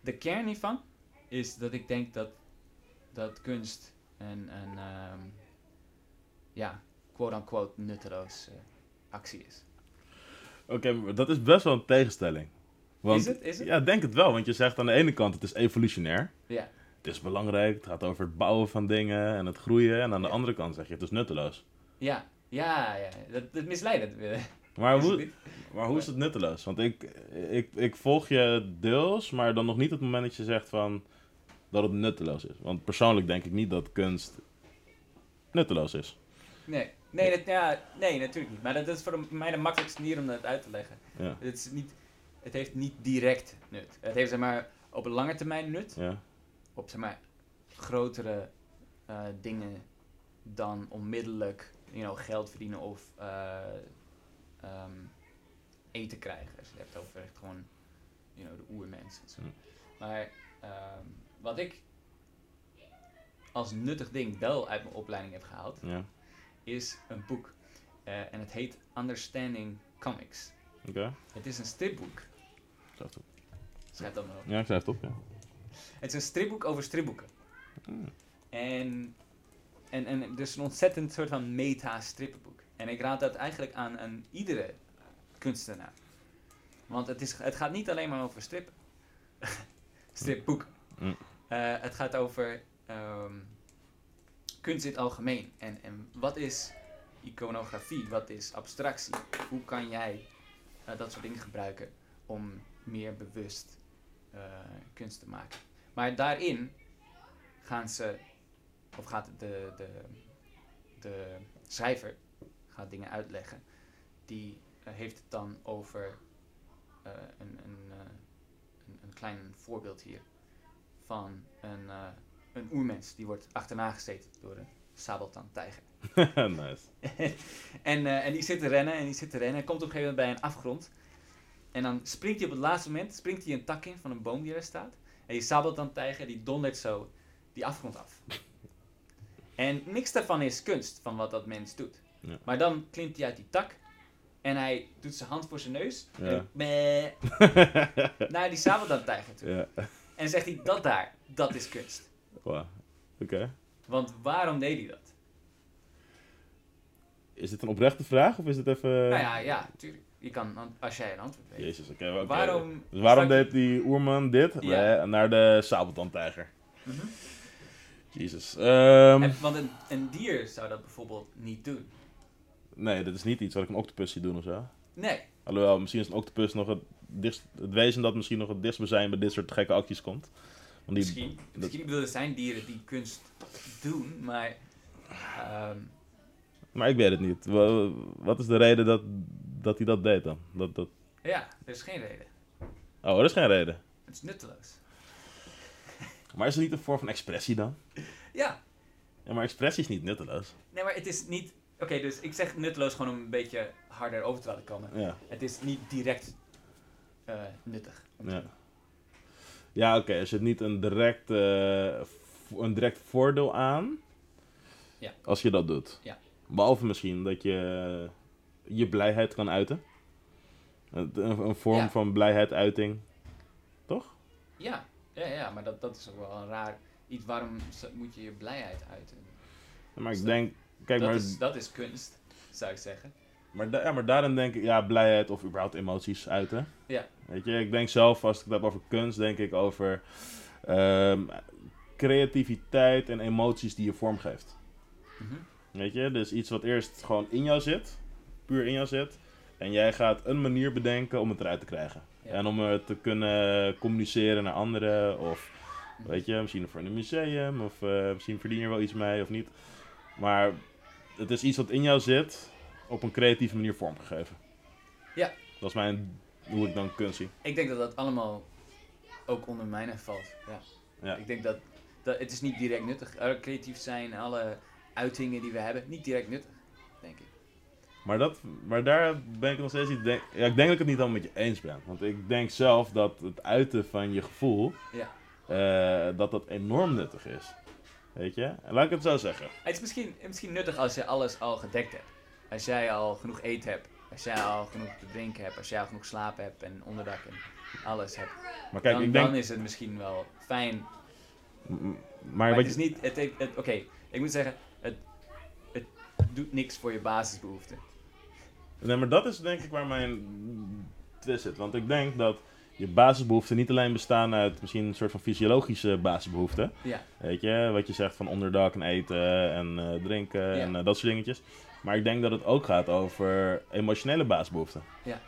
de kern hiervan is dat ik denk dat, dat kunst een, een ehm, ja, quote-unquote nutteloos eh, actie is. Oké, maar dat is best wel een tegenstelling. Want, is het? Is het? Ja, denk het wel. Want je zegt aan de ene kant, het is evolutionair. Ja. Het is belangrijk, het gaat over het bouwen van dingen en het groeien. En aan de Ja. andere kant zeg je, het is nutteloos. Ja, ja, ja. Dat, dat misleidend. Maar [LAUGHS] hoe, maar hoe is het nutteloos? Want ik, ik, ik volg je deels, maar dan nog niet het moment dat je zegt van dat het nutteloos is. Want persoonlijk denk ik niet dat kunst nutteloos is. Nee, nee, dat, ja, nee, natuurlijk niet. Maar dat is voor mij de makkelijkste manier om dat uit te leggen. Ja. Het, is niet, het heeft niet direct nut. Het heeft zeg maar op een lange termijn nut. Ja. Op zeg maar grotere eh, dingen dan onmiddellijk you know, geld verdienen of eh, ehm, eten krijgen. Als je het hebt over echt gewoon you know, de oermens. Ja. Maar ehm, wat ik als nuttig ding wel uit mijn opleiding heb gehaald, is een boek. Eh, en het heet Understanding Comics. Oké. Het is een stripboek. Schrijf het op. Schrijf dat maar op. Ja, ik schrijf het op, ja. Het is een stripboek over stripboeken. Hmm. En, en, en dus een ontzettend soort van meta-strippenboek. En ik raad dat eigenlijk aan, aan iedere kunstenaar. Want het, is, het gaat niet alleen maar over strippen. [LAUGHS] Stripboeken. Mm. Eh, het gaat over ehm, kunst in het algemeen. En, en wat is iconografie? Wat is abstractie? Hoe kan jij eh, dat soort dingen gebruiken om meer bewust kunst te maken? Maar daarin gaan ze, of gaat de, de, de schrijver gaat dingen uitleggen. Die eh, heeft het dan over eh, een, een, eh, een, een klein voorbeeld hier van een, eh, een oermens die wordt achterna gezeten door een sabeltandtijger. [LAUGHS] nice. [LAUGHS] en, eh, en die zit te rennen en die zit te rennen en komt op een gegeven moment bij een afgrond. En dan springt hij op het laatste moment springt hij een tak in van een boom die er staat. En die sabeltandtijger die dondert zo die afgrond af. En niks daarvan is kunst, van wat dat mens doet. Ja. Maar dan klimt hij uit die tak en hij doet zijn hand voor zijn neus. Ja. En [LAUGHS] naar die sabeltandtijger toe. ja. En dan zegt hij, dat daar, dat is kunst. Wauw. Oké. Want waarom deed hij dat? Is dit een oprechte vraag of is het even... Nou ja, ja, tuurlijk. Je kan, an- als jij een antwoord weet. Jezus, oké. Waarom... Dus waarom deed die oerman dit Ja. Naar de sabeltandtijger? Mhm. Jezus. Ehm, En- want een, een dier zou dat bijvoorbeeld niet doen. nee, dit is niet iets wat ik een octopus zie doen of zo. Nee. Alhoewel, misschien is een octopus nog het, dichtst, het wezen dat misschien nog het dichtst bij zijn bij dit soort gekke acties komt. Want die, Misschien. Misschien bedoel, er zijn dieren die kunst doen, maar... ehm, Maar ik weet het niet. Wa- Wat is de reden dat, dat hij dat deed dan? Dat, dat... ja, er is geen reden. Oh, er is geen reden. Het is nutteloos. [LAUGHS] Maar is het niet een vorm van expressie dan? Ja. Ja, maar expressie is niet nutteloos. Nee, maar het is niet... Oké, dus ik zeg nutteloos gewoon om een beetje harder over te laten komen. Ja. Het is niet direct eh, nuttig. Ja, ja oké. Er zit niet een direct, eh, een direct voordeel aan Ja. als je dat doet. Ja. Behalve misschien dat je je blijheid kan uiten. Een, een vorm Ja. van blijheid uiting. Toch? Ja, ja, ja, maar dat, dat is ook wel een raar iets. Waarom moet je je blijheid uiten? Maar ik Zo. denk... Kijk, dat, maar, is, dat is kunst, zou ik zeggen. maar, da- ja, maar daarin denk ik... Ja, blijheid of überhaupt emoties uiten. Ja. Weet je, ik denk zelf, als ik het heb over kunst, denk ik over... ehm, creativiteit en emoties die je vormgeeft. Mhm. Weet je, dus iets wat eerst gewoon in jou zit, puur in jou zit. En jij gaat een manier bedenken om het eruit te krijgen. Ja. En om het te kunnen communiceren naar anderen. Of weet je, misschien voor een museum. Of eh, misschien verdien je er wel iets mee of niet. Maar het is iets wat in jou zit, op een creatieve manier vormgegeven. Ja. Dat is mijn, hoe ik dan kunst zie. Ik denk dat dat allemaal ook onder mijne valt. Ja. Ja. Ik denk dat, dat het is niet direct nuttig. Eh, creatief zijn, alle uitingen die we hebben, niet direct nuttig, denk ik. Maar, dat, maar daar ben ik nog steeds niet... Denk, ja, ik denk dat ik het niet helemaal met je eens ben. Want ik denk zelf dat het uiten van je gevoel... Ja. eh, dat dat enorm nuttig is. Weet je? Laat ik het zo zeggen. Het is misschien, misschien nuttig als je alles al gedekt hebt. Als jij al genoeg eten hebt Als jij al genoeg te drinken hebt, als jij al genoeg slaap hebt en onderdak en alles hebt, Maar kijk, dan, ik denk... dan is het misschien wel fijn. m- Maar, Maar wat het je- is niet, het, heeft- het, oké, ik moet zeggen, het, het doet niks voor je basisbehoeften. Nee, maar dat is denk ik waar mijn twist zit. Want ik denk dat je basisbehoeften niet alleen bestaan uit misschien een soort van fysiologische basisbehoeften. Ja, Weet je, wat je zegt van onderdak en eten en eh, drinken Ja. en eh, dat soort dingetjes. Maar ik denk dat het ook gaat over emotionele basisbehoeften. Ja.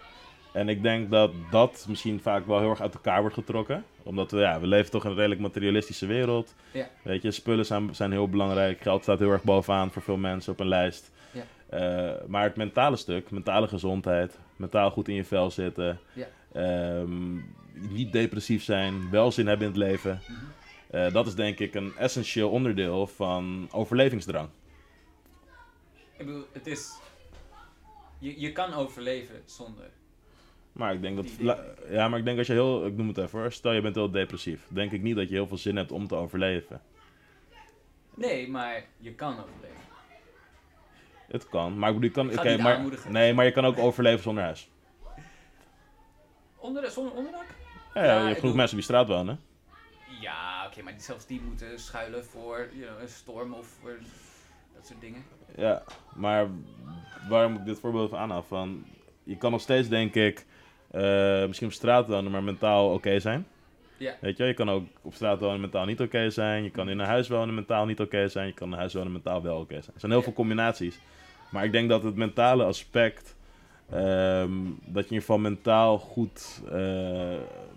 En ik denk dat dat misschien vaak wel heel erg uit elkaar wordt getrokken. Omdat we, ja, we leven toch in een redelijk materialistische wereld. Ja. Weet je, spullen zijn, zijn heel belangrijk. Geld staat heel erg bovenaan voor veel mensen op een lijst. Ja. Eh, maar het mentale stuk, mentale gezondheid, mentaal goed in je vel zitten. Ja. ehm, niet depressief zijn, welzin hebben in het leven. mhm. Eh, dat is denk ik een essentieel onderdeel van overlevingsdrang. ik bedoel, het is, je, je kan overleven zonder. Maar ik denk dat. Ja, maar ik denk als je heel. Ik noem het even hoor. Stel je bent heel depressief. Denk ik niet dat je heel veel zin hebt om te overleven. Nee, maar je kan overleven. Het kan. Maar ik bedoel, je kan. Maar, aanmoedigen. nee, maar je kan ook overleven zonder huis. Onder, zonder onderdak? Ja, Ja, je hebt genoeg mensen die straat wonen. Ja, oké, maar die- zelfs die moeten schuilen voor you know, een storm of voor dat soort dingen. Ja, maar waarom ik dit voorbeeld van aanhaal? Van, je kan nog steeds, denk ik, eh, misschien op straat wonen, maar mentaal oké zijn. Ja. Weet je, je kan ook op straat wonen mentaal niet oké zijn. Je kan in een huis wonen mentaal niet oké zijn. Je kan in een huis wonen mentaal wel oké zijn. Er zijn heel Ja. veel combinaties. Maar ik denk dat het mentale aspect, ehm, dat je in ieder geval mentaal goed, eh,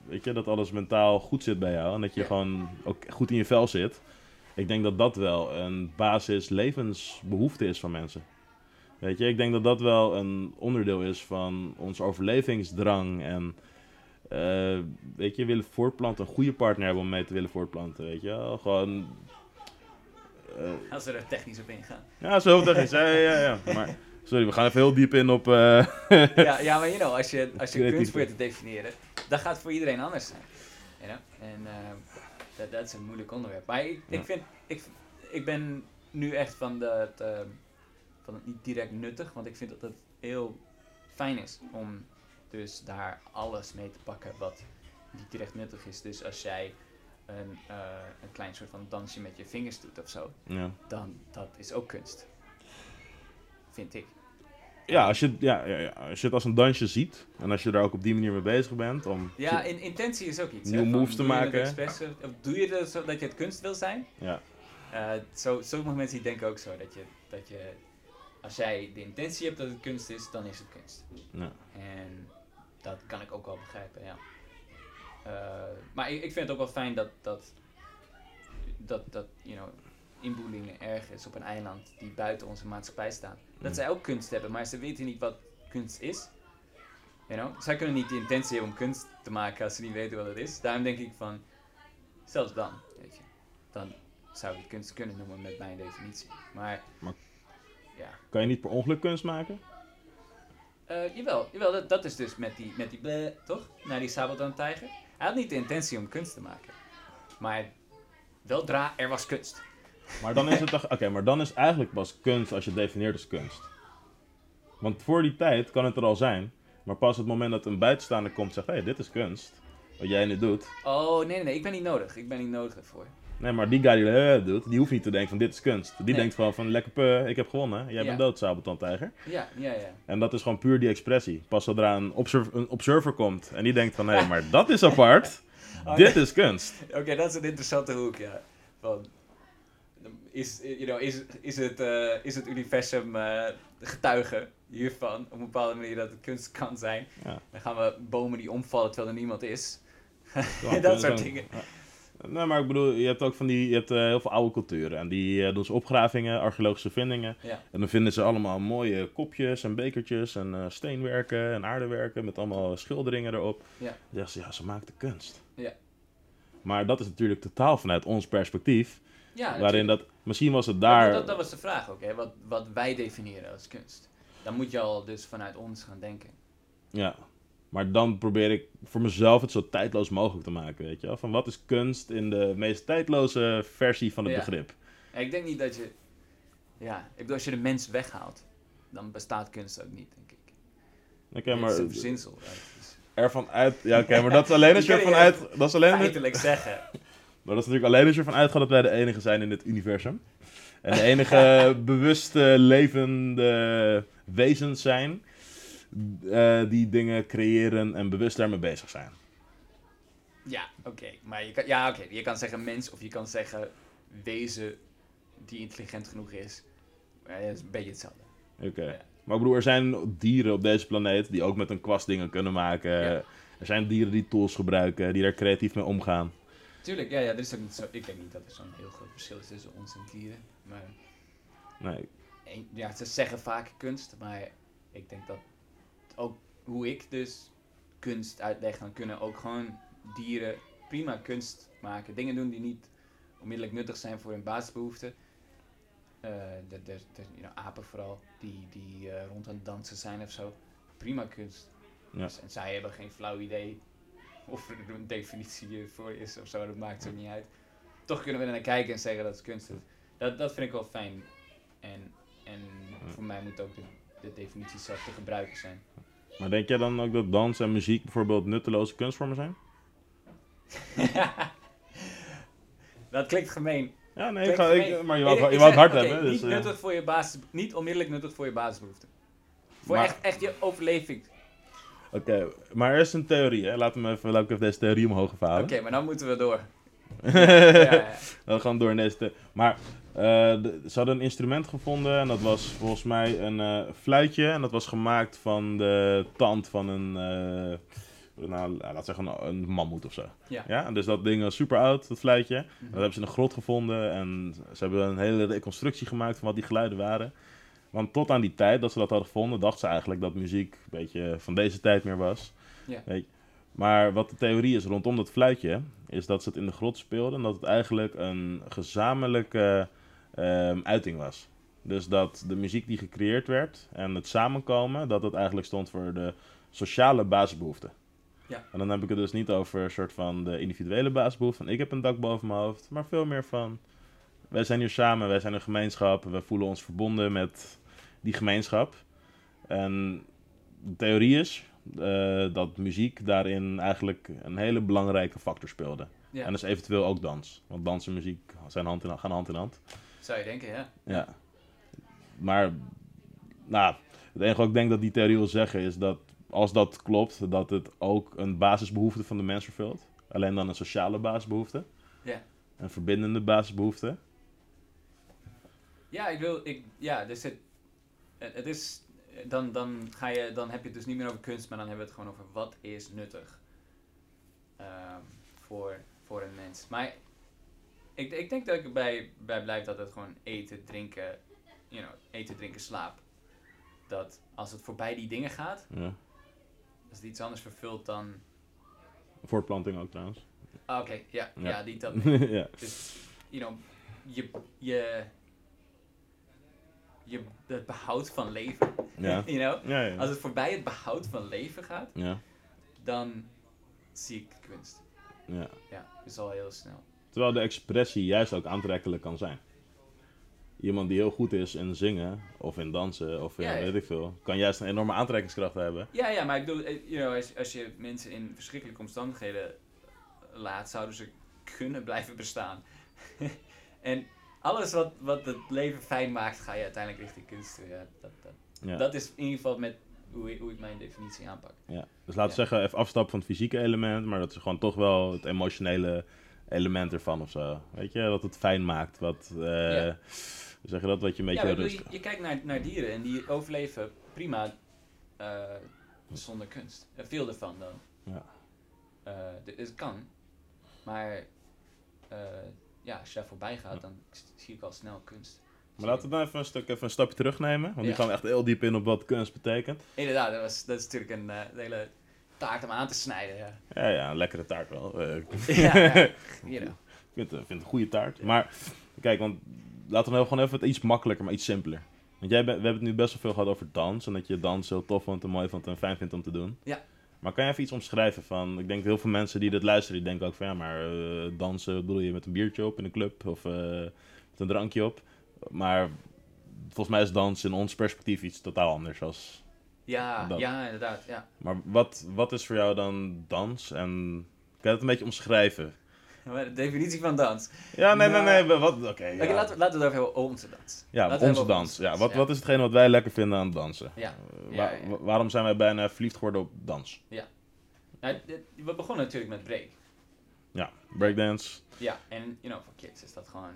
weet je, dat alles mentaal goed zit bij jou. En dat je Ja. gewoon ook goed in je vel zit. Ik denk dat dat wel een basis levensbehoefte is van mensen. Weet je, ik denk dat dat wel een onderdeel is van onze overlevingsdrang. En eh, weet je, willen voortplanten, een goede partner hebben om mee te willen voortplanten. Weet je, gewoon. Eh, Als we er technisch op ingaan. ja, zo technisch. Ja, ja, ja. [LAUGHS] Maar, sorry, we gaan even heel diep in op. eh, ja, ja, maar you know, als je, [LAUGHS] als je kunst probeert te definiëren, dat gaat voor iedereen anders zijn. You know? En eh, dat, dat is een moeilijk onderwerp. Maar ik, ik vind, ik, ik ben nu echt van, de, het, van het niet direct nuttig, want ik vind dat het heel fijn is om dus daar alles mee te pakken wat niet direct nuttig is. Dus als jij een, eh, een klein soort van dansje met je vingers doet of zo, ja. dan dat is ook kunst. Vind ik. Ja, als je, ja, ja, ja, als je het als een dansje ziet en als je daar ook op die manier mee bezig bent, om, Ja, in, intentie is ook iets. Nieuwe moves te doe maken. of doe je het zodat je het kunst wil zijn? ja, Eh, zo, sommige mensen die denken ook zo dat je, dat je, als jij de intentie hebt dat het kunst is, dan is het kunst. ja. En dat kan ik ook wel begrijpen, ja. Eh, maar ik, ik vind het ook wel fijn dat, dat, dat, dat you know, inboelingen ergens op een eiland die buiten onze maatschappij staan, dat Mm. zij ook kunst hebben, maar ze weten niet wat kunst is. You know? Zij kunnen niet de intentie hebben om kunst te maken als ze niet weten wat het is. Daarom denk ik van, zelfs dan, weet je, dan zou ik het kunst kunnen noemen met mijn definitie. Maar, Maar- ja. Kan je niet per ongeluk kunst maken? Eh, jawel, jawel dat, dat is dus met die, met die bleh, toch? Naar die sabeltandtijger. Hij had niet de intentie om kunst te maken. Maar weldra, er was kunst. Maar dan is het [LAUGHS] toch, oké, maar dan is eigenlijk pas kunst als je het definieert als kunst. Want voor die tijd kan het er al zijn, maar pas het moment dat een buitenstaander komt en zegt, hé, hey, dit is kunst, wat jij nu doet. Oh, nee, nee, nee, ik ben niet nodig. Ik ben niet nodig daarvoor. Nee, maar die guy die eh, doet, die hoeft niet te denken van dit is kunst. Die Nee. denkt gewoon van lekker puh, ik heb gewonnen, jij Ja. bent dood, sabeltandtijger. Ja, ja, ja. En dat is gewoon puur die expressie. Pas zodra een, observ- een observer komt en die denkt van, hé, maar dat is apart, [LAUGHS] Oh, dit is kunst. Oké, dat is een interessante hoek, ja. Van, is, you know, is, is, het, eh, is het universum eh, de getuige hiervan op een bepaalde manier dat het kunst kan zijn? Ja. Dan gaan we bomen die omvallen terwijl er niemand is. [LAUGHS] Dat soort dingen. Ja. Nee, maar ik bedoel, je hebt ook van die, je hebt eh, heel veel oude culturen. En die eh, doen ze opgravingen, archeologische vindingen. Ja. En dan vinden ze allemaal mooie kopjes en bekertjes en eh, steenwerken en aardewerken met allemaal schilderingen erop. Ja. Dan zeggen ze, ja, ze maakten kunst. Ja. Maar dat is natuurlijk totaal vanuit ons perspectief. Ja, waarin dat, misschien was het Dat- daar... Dat, dat was de vraag ook, hè? Wat, wat wij definiëren als kunst. Dan moet je al dus vanuit ons gaan denken. Ja. Maar dan probeer ik voor mezelf het zo tijdloos mogelijk te maken, weet je wel. Van wat is kunst in de meest tijdloze versie van het Ja. begrip? Ja, ik denk niet dat je... Ja, ik bedoel, als je de mens weghaalt, dan bestaat kunst ook niet, denk ik. Oké, Het maar is een verzinsel. Het is- ervan uit... Ja, oké, maar dat is alleen als je [LAUGHS] ervan uit... Dat is alleen... feitelijk zeggen. [LAUGHS] Maar dat is natuurlijk alleen als je ervan uitgaat dat wij de enige zijn in dit universum. En de enige [LAUGHS] bewuste, levende wezens zijn eh, die dingen creëren en bewust daarmee bezig zijn. Ja, oké. Maar je kan, ja, oké. je kan zeggen mens of je kan zeggen wezen die intelligent genoeg is. Maar het is een beetje hetzelfde. Oké. Ja. Maar ik bedoel, er zijn dieren op deze planeet die ook met een kwast dingen kunnen maken. Ja. Er zijn dieren die tools gebruiken, die daar creatief mee omgaan. Tuurlijk, ja, ja, er is ook niet zo, ik denk niet dat er zo'n heel groot verschil is tussen ons en dieren. Maar Nee, ja, ze zeggen vaak kunst, maar ik denk dat ook hoe ik dus kunst uitleg, dan kunnen ook gewoon dieren prima kunst maken. Dingen doen die niet onmiddellijk nuttig zijn voor hun basisbehoeften. Eh, de, de, de, you know, apen vooral, die, die eh, rond aan het dansen zijn of zo. Prima kunst. Ja. Dus- en zij hebben geen flauw idee [LAUGHS] of er een definitie voor is of zo, dat maakt zo niet uit. Toch kunnen we er naar kijken en zeggen dat het kunst is. Dat, dat vind ik wel fijn. En, en voor mij moet ook de, de definitie zelf te gebruiken zijn. Maar denk jij dan ook dat dans en muziek bijvoorbeeld nutteloze kunstvormen zijn? [LAUGHS] dat klinkt gemeen. Ja, nee, ik Klinkt ga, ik, gemeen. maar je wou, je wou het zeg, hard oké, hebben. Dus, niet, eh, nuttig voor je basis, niet onmiddellijk nuttig voor je basisbehoeften. Voor Maar- echt, echt je overleving. Oké, maar er is een theorie, hè? Laten we even, laat ik even deze theorie omhoog Oké, halen. maar dan moeten we door. Ja. [LAUGHS] We gaan door in deze the- Maar de- ze hadden een instrument gevonden en dat was volgens mij een eh, fluitje. En dat was gemaakt van de tand van een, eh, nou, laat zeggen, een, een mammoet of zo. Ja. Ja, en dus dat ding was super oud, dat fluitje. Mhm. Dat hebben ze in een grot gevonden en ze hebben een hele reconstructie gemaakt van wat die geluiden waren. Want tot aan die tijd dat ze dat hadden gevonden, dachten ze eigenlijk dat muziek een beetje van deze tijd meer was. Ja. Weet je. Maar wat de theorie is rondom dat fluitje, is dat ze het in de grot speelden en dat het eigenlijk een gezamenlijke ehm, uiting was. Dus dat de muziek die gecreëerd werd en het samenkomen, dat het eigenlijk stond voor de sociale basisbehoeften. Ja. En dan heb ik het dus niet over een soort van de individuele basisbehoeften. van Ik heb een dak boven mijn hoofd, maar veel meer van wij zijn hier samen, wij zijn een gemeenschap, we voelen ons verbonden met die gemeenschap. En de theorie is eh, dat muziek daarin eigenlijk een hele belangrijke factor speelde. Ja, En dus eventueel ook dans. Want dans en muziek zijn hand in, gaan hand in hand. zou je denken, ja. Ja. Maar, nou, het enige wat ik denk dat die theorie wil zeggen is dat als dat klopt, dat het ook een basisbehoefte van de mens vervult. Alleen dan een sociale basisbehoefte. Ja. Een verbindende basisbehoefte. Ja, ik wil, ik, ja, dus het het is, dan, dan, ga je, dan heb je het dus niet meer over kunst, maar dan hebben we het gewoon over wat is nuttig ehm, voor, voor een mens. Maar ik, ik denk dat ik erbij bij blijf dat het gewoon eten, drinken, you know, eten, drinken, slaap. Dat als het voorbij die dingen gaat, Ja. als het iets anders vervult dan, Voortplanting ook trouwens. ah, oké, ja, Ja. ja. die dat. [LAUGHS] ja. Dus, you know, je, je, je, het behoud van leven, Ja. [LAUGHS] you know. Ja, ja. Als het voorbij het behoud van leven gaat, dan zie ik kunst. ja. Ja, dus al heel snel. Terwijl de expressie juist ook aantrekkelijk kan zijn. Iemand die heel goed is in zingen, of in dansen, of in weet ik veel, kan juist een enorme aantrekkingskracht hebben. Ja, ja, maar ik bedoel, eh, you know, als, als je mensen in verschrikkelijke omstandigheden laat, zouden ze kunnen blijven bestaan. [LAUGHS] en alles wat, wat het leven fijn maakt, ga je uiteindelijk richting kunst. toe, Ja, dat, dat, Ja. dat is in ieder geval met hoe, ik- hoe ik mijn definitie aanpak. Ja. Dus laten we Ja. zeggen, even afstappen van het fysieke element, maar dat is gewoon toch wel het emotionele element ervan of zo. Weet je, dat het fijn maakt. Wat, Ja. zeg je dat, wat je een Ja, beetje bedoel, rust. je, je kijkt naar, naar dieren en die overleven prima eh, zonder kunst. Veel ervan dan. Ja. Eh, het kan, maar ja, als je daar voorbij gaat, dan zie ik al snel kunst. Maar laten we dan even een, stuk, even een stapje terugnemen, want Ja. die gaan we echt heel diep in op wat kunst betekent. Inderdaad, dat, was, dat is natuurlijk een eh, hele taart om aan te snijden. Ja, Ja, ja, een lekkere taart wel. Eh, [LAUGHS] ja, ja. You know. Ik vind, het- ik vind het een goede taart. Maar kijk, want laten we nou gewoon even het iets makkelijker, maar iets simpeler. Want jij we hebben het nu best wel veel gehad over dans. En dat je dans heel tof vond en mooi vond en fijn vindt om te doen. Ja. Maar kan je even iets omschrijven van... Ik denk heel veel mensen die dit luisteren, die denken ook van... Ja, maar eh, dansen bedoel je met een biertje op in een club of eh, met een drankje op. Maar volgens mij is dans in ons perspectief iets totaal anders als Ja, Dat. ja, inderdaad. Ja. Maar wat, wat is voor jou dan dans? En kan je het een beetje omschrijven? [LAUGHS] De definitie van dans. Ja, nee, nee, Nou, nee. Wat, oké. ja. Oké, laten, we, laten we het over hebben, onze dans. ja, laten onze dans. Ja, wat, Ja. wat is hetgene wat wij lekker vinden aan dansen? Ja. Eh, Ja, wa- ja, ja. wa- waarom zijn wij bijna verliefd geworden op dans? Nou, dit- we begonnen natuurlijk met break. Ja, breakdance. Ja, en you know, voor kids is dat gewoon,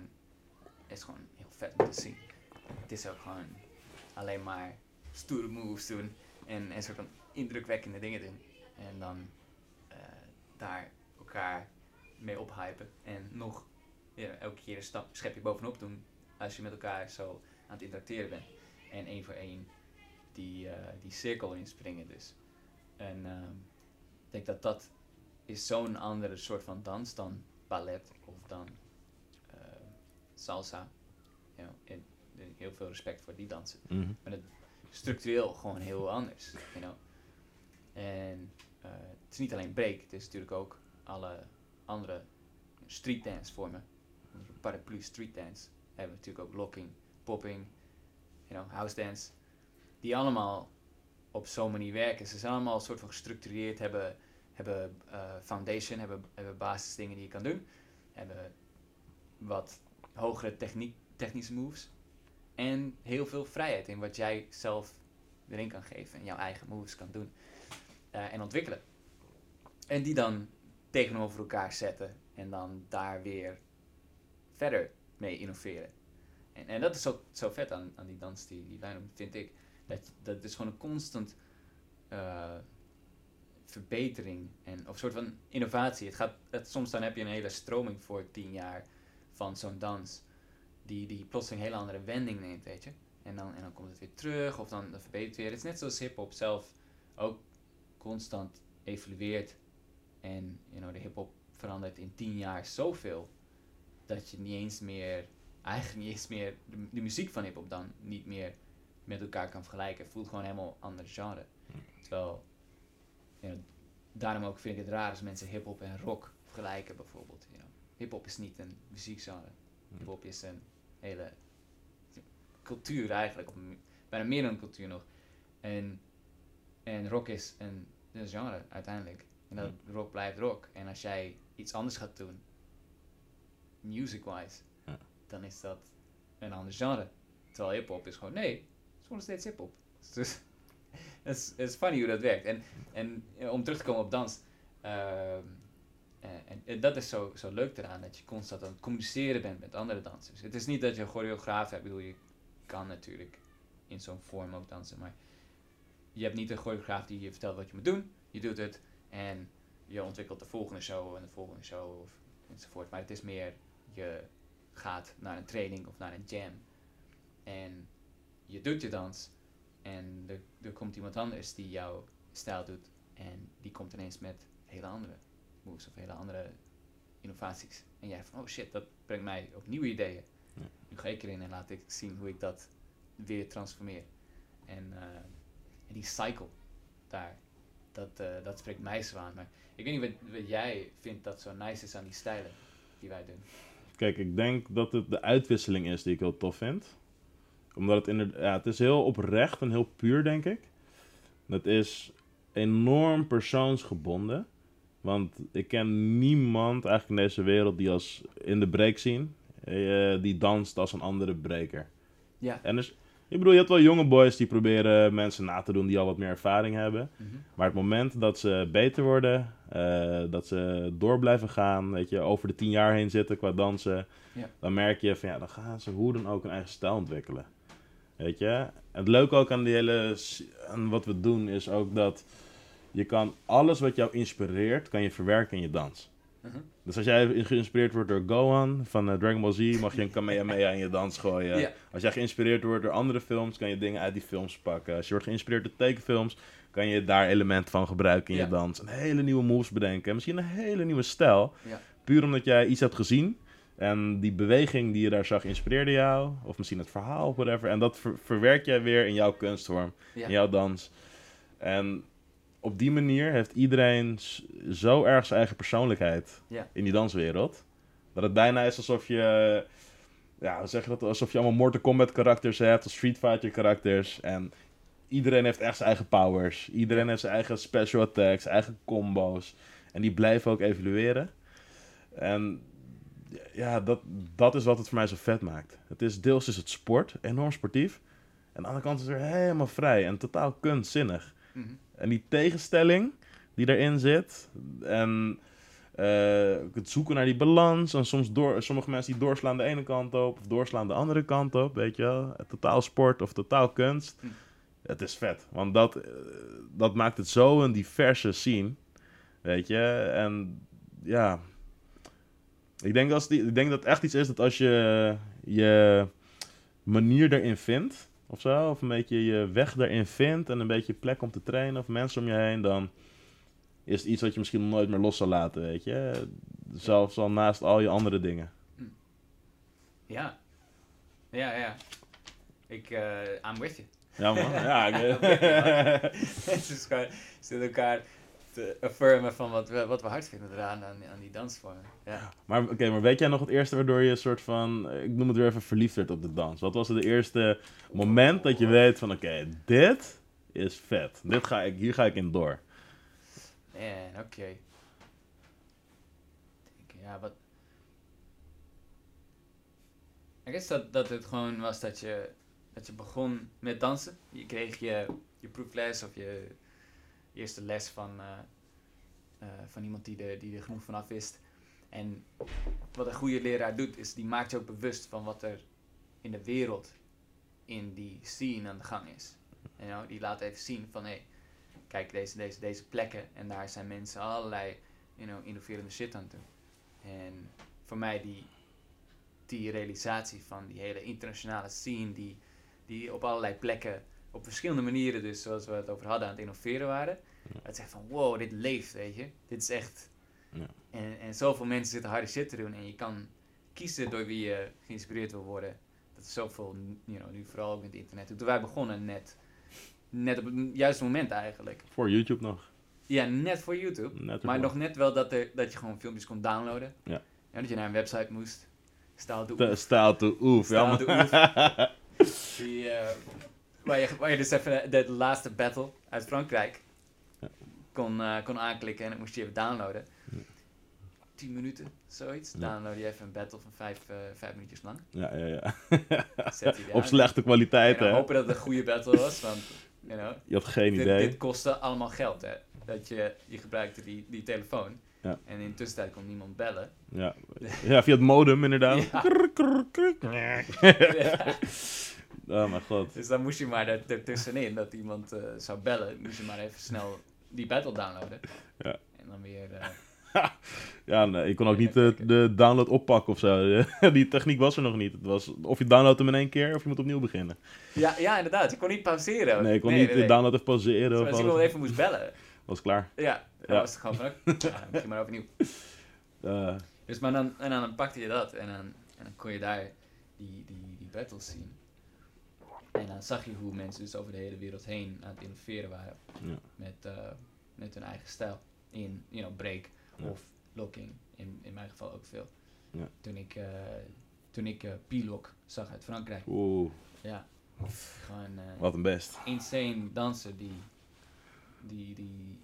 is gewoon heel vet om te zien. Het is ook gewoon alleen maar stoere moves doen en een soort van indrukwekkende dingen doen. En dan eh, daar elkaar mee ophypen en nog ja, elke keer een stap, schepje bovenop doen als je met elkaar zo aan het interacteren bent. En één voor één die, eh, die cirkel inspringen dus. En ehm, ik denk dat dat is zo'n andere soort van dans dan ballet of dan eh, salsa. You know, en, heel veel respect voor die dansen. Mhm. Maar het structureel gewoon heel anders. You know? En eh, het is niet alleen break, het is natuurlijk ook alle andere street dance vormen. Paraplu street dance. Hebben natuurlijk ook locking, popping, you know, house dance. Die allemaal op zo'n manier werken. Ze zijn allemaal een soort van gestructureerd, hebben, hebben eh, foundation, hebben, hebben basisdingen die je kan doen. Hebben wat hogere techniek, technische moves. En heel veel vrijheid in wat jij zelf erin kan geven en jouw eigen moves kan doen eh, en ontwikkelen. En die dan tegenover elkaar zetten en dan daar weer verder mee innoveren. En, en dat is zo, zo vet aan, aan die dans die, die vind ik. Dat, dat is gewoon een constant eh, verbetering en, of soort van innovatie. Het gaat, het, soms dan heb je een hele stroming voor tien jaar van zo'n dans die, die plotseling een hele andere wending neemt, weet je. En dan, en dan komt het weer terug, of dan, dan verbetert het weer. Het is net zoals hip-hop zelf ook constant evolueert. En you know, de hip-hop verandert in tien jaar zoveel dat je niet eens meer, eigenlijk niet eens meer, de, de muziek van hip-hop dan niet meer met elkaar kan vergelijken. Het voelt gewoon helemaal ander genre. Terwijl, you know, daarom ook vind ik het raar als mensen hip-hop en rock vergelijken, bijvoorbeeld. You know. Hip-hop is niet een muziekgenre. Hip-hop is een hele cultuur eigenlijk, of bijna meer dan een cultuur nog. En, en rock is een, een genre uiteindelijk. En dat rock blijft rock. En als jij iets anders gaat doen, music-wise, Ja. dan is dat een ander genre. Terwijl hip-hop is gewoon, nee, het is gewoon nog steeds hip-hop. [LAUGHS] Dus het is, het is funny hoe dat werkt. En, en eh, om terug te komen op dans, ehm, eh, en, en dat is zo, zo leuk eraan, dat je constant aan het communiceren bent met andere dansers. Het is niet dat je een choreograaf hebt, ik bedoel, je kan natuurlijk in zo'n vorm ook dansen, maar je hebt niet een choreograaf die je vertelt wat je moet doen. Je doet het en je ontwikkelt de volgende show en de volgende show of enzovoort. Maar het is meer, je gaat naar een training of naar een jam en je doet je dans en er, er komt iemand anders die jouw stijl doet en die komt ineens met hele andere moves of hele andere innovaties. En jij van, oh shit, dat brengt mij op nieuwe ideeën. Ja. Nu ga ik erin en laat ik zien hoe ik dat weer transformeer. En, eh, en die cycle daar, dat, eh, dat spreekt mij zo aan. Maar ik weet niet wat, wat jij vindt dat zo nice is aan die stijlen die wij doen. Kijk, ik denk dat het de uitwisseling is die ik heel tof vind. Omdat het inderdaad, ja, het is heel oprecht en heel puur, denk ik. Het is enorm persoonsgebonden. Want ik ken niemand eigenlijk in deze wereld die als in de break zien, eh, die danst als een andere breaker. Ja. En dus, ik bedoel, je hebt wel jonge boys die proberen mensen na te doen die al wat meer ervaring hebben. Mhm. Maar het moment dat ze beter worden, eh, dat ze door blijven gaan, weet je, over de tien jaar heen zitten qua dansen, dan merk je van ja, dan gaan ze hoe dan ook een eigen stijl ontwikkelen. Weet je? En het leuke ook aan die hele, aan wat we doen, is ook dat je kan alles wat jou inspireert, kan je verwerken in je dans. Mhm. Dus als jij geïnspireerd wordt door Gohan van eh, Dragon Ball Z, mag je een Kamehameha in je dans gooien. Als jij geïnspireerd wordt door andere films, kan je dingen uit die films pakken. Als je wordt geïnspireerd door tekenfilms, kan je daar elementen van gebruiken in je dans. Een hele nieuwe moves bedenken. Misschien een hele nieuwe stijl. Puur omdat jij iets hebt gezien. En die beweging die je daar zag inspireerde jou. Of misschien het verhaal of whatever. En dat ver- verwerk jij weer in jouw kunstvorm. In jouw dans. En op die manier heeft iedereen zo erg zijn eigen persoonlijkheid in die danswereld. Dat het bijna is alsof je, ja, zeg je dat? Alsof je allemaal Mortal Kombat karakters hebt, of Street Fighter karakters. En iedereen heeft echt zijn eigen powers. Iedereen heeft zijn eigen special attacks, eigen combo's. En die blijven ook evolueren. En ja, dat, dat is wat het voor mij zo vet maakt. Het is deels is het sport, enorm sportief. En aan de andere kant is het weer helemaal vrij en totaal kunstzinnig. Mhm. En die tegenstelling die erin zit. En eh, het zoeken naar die balans. En soms door, sommige mensen die doorslaan de ene kant op. Of doorslaan de andere kant op. Weet je wel. Totaal sport of totaal kunst. Hm. Het is vet. Want dat, eh, dat maakt het zo een diverse scene. Weet je. En ja. Ik denk, als die, ik denk dat het echt iets is dat als je je manier erin vindt. Of zo. Of een beetje je weg erin vindt. En een beetje plek om te trainen. Of mensen om je heen. Dan is het iets wat je misschien nooit meer los zal laten, weet je. Zelfs al naast al je andere dingen. Ja. Ja, ja. Ik, eh I'm with you. Ja man, ja. ik- [LAUGHS] Het is [LAUGHS] gewoon, zitten elkaar affirmen van wat we, wat we hard vinden eraan aan, aan die dansvormen. Ja. maar oké, maar weet jij nog het eerste waardoor je een soort van, ik noem het weer even verliefd werd op de dans? Wat was het eerste moment dat je weet van, oké, dit is vet. Dit ga ik, hier ga ik in door. Man, oké. Denk, Ja, wat... Ik guess dat, dat het gewoon was dat je, dat je begon met dansen. Je kreeg je, je proefles of je eerste les van, eh, eh, van iemand die er, die er genoeg van af wist. En wat een goede leraar doet, is die maakt je ook bewust van wat er in de wereld, in die scene aan de gang is. You die laat even zien van, hé, hey, kijk deze, deze, deze plekken en daar zijn mensen allerlei you know, innoverende shit aan doen. En voor mij die, die realisatie van die hele internationale scene die, die op allerlei plekken op verschillende manieren dus zoals we het over hadden aan het innoveren waren. Het zegt van wow, dit leeft, weet je. Dit is echt... Ja. En, en zoveel mensen zitten harde shit te doen en je kan kiezen door wie je geïnspireerd wil worden. Dat is zoveel, you know, nu vooral ook met het internet. Toen wij begonnen net, net op het juiste moment eigenlijk. Voor YouTube nog. Ja, net voor YouTube. Net Maar nog net wel dat, er, dat je gewoon filmpjes kon downloaden. Ja. dat je naar een website moest. Staal de Te- Staal oef. Ja, Staal de [LAUGHS] Die, eh, waar, je, waar je dus even de, de laatste battle uit Frankrijk kon, eh, kon aanklikken en dan moest je even downloaden. Ja. 10 minuten, zoiets. Download je even een battle van 5 vijf minuutjes lang. ja, ja, ja. [LAUGHS] Op slechte kwaliteit, hè. hopen dat het een goede battle was, want you know, Je had geen dit, idee. dit kostte allemaal geld, hè. Dat je, je gebruikte die, die telefoon. Ja. En in tussentijd kon niemand bellen. Ja. ja, via het modem inderdaad. [LAUGHS] Ja. Krr, krr, krr. [LAUGHS] Ja. Oh mijn god. Dus dan moest je maar er- ertussenin, dat iemand eh, zou bellen, moest je maar even snel die battle downloaden. Ja. En dan weer... eh, [LAUGHS] Ja, nee, je kon ook niet de, de download oppakken of zo. [LAUGHS] Die techniek was er nog niet. Het was, of je downloadt hem in één keer, of je moet opnieuw beginnen. ja, ja, inderdaad. Je kon niet pauzeren. Nee, je kon niet de download even pauzeren of als iemand alles. even moest bellen, [LAUGHS] Was klaar. ja, dan Ja. was het gewoon van, ja, begin maar overnieuw. Eh, Dus maar dan, en dan pakte je dat en dan, en dan kon je daar die, die, die battles zien. En dan zag je hoe mensen dus over de hele wereld heen aan het innoveren waren. Ja. Met, eh, met hun eigen stijl. In, you know, break Ja. of locking. In, in mijn geval ook veel. Ja. Toen ik, eh toen ik eh, P-Lock zag uit Frankrijk. Oeh, Ja. Gewoon wat een best. insane danser die, die, die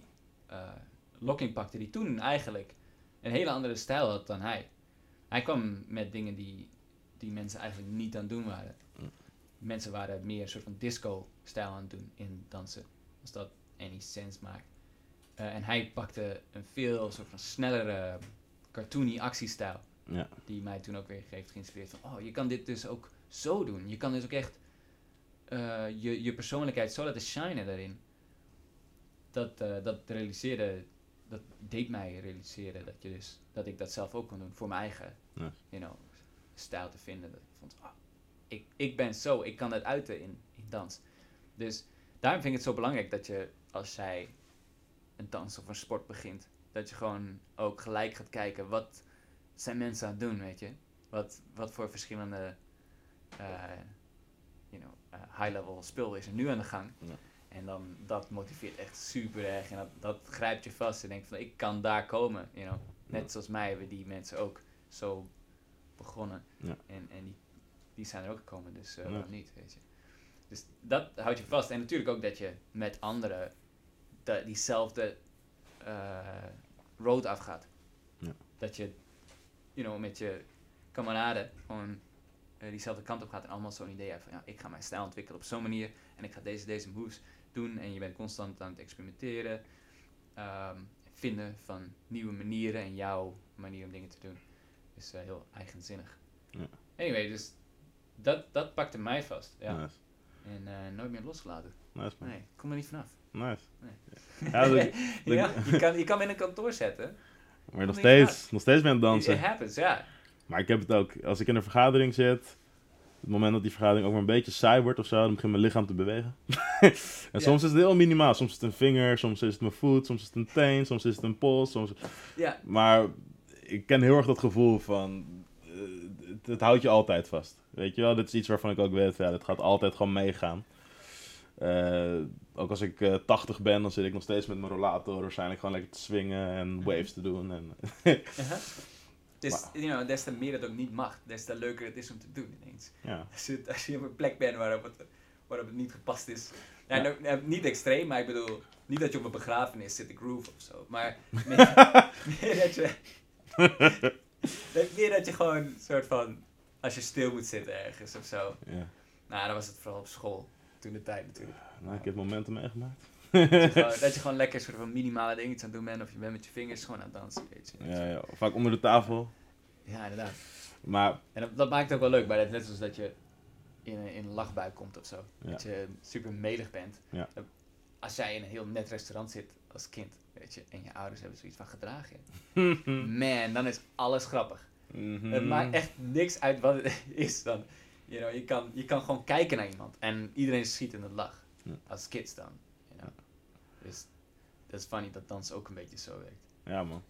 locking pakte. Die toen eigenlijk een hele andere stijl had dan hij. Hij kwam met dingen die, die mensen eigenlijk niet aan het doen waren. Mensen waren meer een soort van disco-stijl aan het doen in dansen. Als dat any sense maakt. Eh, en hij pakte een veel soort van snellere, cartoony actiestijl. Ja. Die mij toen ook weer heeft geïnspireerd van, oh, je kan dit dus ook zo doen. Je kan dus ook echt eh, je, je persoonlijkheid zo laten shinen daarin. Dat, eh, dat realiseerde, dat deed mij realiseren dat, je dus, dat ik dat zelf ook kon doen voor mijn eigen Ja. you know, stijl te vinden. Dat ik vond, ah, ik, ik ben zo, ik kan dat uiten in, in dans. Dus daarom vind ik het zo belangrijk dat je, als jij een dans of een sport begint, dat je gewoon ook gelijk gaat kijken, wat zijn mensen aan het doen, weet je? Wat, wat voor verschillende eh, you know, eh, high-level spul is er nu aan de gang. Ja. En dan, dat motiveert echt super erg. En dat, dat grijpt je vast en denkt van, ik kan daar komen, you know. Net Ja. zoals mij hebben die mensen ook zo begonnen. Ja. En, en die, die zijn er ook gekomen, dus eh Ja. waarom niet, weet je. Dus dat houdt je vast. En natuurlijk ook dat je met anderen de, diezelfde eh, road afgaat. Ja. Dat je, you know, met je kameraden gewoon eh, diezelfde kant op gaat en allemaal zo'n idee hebt van ja, ik ga mijn stijl ontwikkelen op zo'n manier en ik ga deze, deze moves doen en je bent constant aan het experimenteren, ehm, vinden van nieuwe manieren en jouw manier om dingen te doen. Dus eh, heel eigenzinnig. Ja. Anyway, dus dat, dat pakte mij vast. Ja. Nice. En eh, nooit meer losgelaten. Nice, man. Nee, ik kom er niet vanaf. Nice. Nee. Ja, dat- [LAUGHS] ja, je, kan, je kan me in een kantoor zetten. Maar nog steeds, nog steeds ben aan het It dansen. happens, ja. Maar ik heb het ook, als ik in een vergadering zit, het moment dat die vergadering ook maar een beetje saai wordt of zo, dan begint mijn lichaam te bewegen. [LAUGHS] en Ja. soms is het heel minimaal. Soms is het een vinger, soms is het mijn voet, soms is het een teen, soms is het een pols. Soms... Ja, Maar ik ken heel erg dat gevoel van, het, houdt je altijd vast. Weet je wel, dit is iets waarvan ik ook weet, ja, dit gaat altijd gewoon meegaan. Eh, ook als ik eh 80 ben, dan zit ik nog steeds met mijn rollator waarschijnlijk gewoon lekker te swingen en waves te doen. En, uh-huh. [LAUGHS] [LAUGHS] Dus, you know, des te meer het ook niet mag, des te leuker het is om te doen ineens. ja. Als je, als je op een plek bent waarop het, waarop het niet gepast is. Ja, Ja. nou, nou, niet extreem, maar ik bedoel, niet dat je op een begrafenis zit te groove of zo. Maar [LAUGHS] meer, meer dat je... [LAUGHS] dat- meer dat je gewoon soort van, als je stil moet zitten ergens of zo. ja. Nou, dan was het vooral op school, toen de tijd natuurlijk. Nou, ik heb momenten meegemaakt. Dat je, gewoon, [LAUGHS] dat je gewoon lekker soort van minimale dingen aan het doen bent, of je bent met je vingers gewoon aan het dansen, weet je. Ja, ja, vaak onder de tafel. Ja, inderdaad. Maar En dat, dat maakt het ook wel leuk, maar dat, net zoals dat je in een, in een lachbui komt of zo. Ja. Dat je super medig bent. Ja. Dat- Als jij in een heel net restaurant zit als kind, weet je, en je ouders hebben zoiets van gedrag je. [LAUGHS] Man, dan is alles grappig. Mhm. Het maakt echt niks uit wat het [LAUGHS] is dan. You know, je, kan, je kan gewoon kijken naar iemand en iedereen schiet in de lach. Ja. Als kids dan. You know. Dus dat is funny dat dans ook een beetje zo werkt. Ja, man.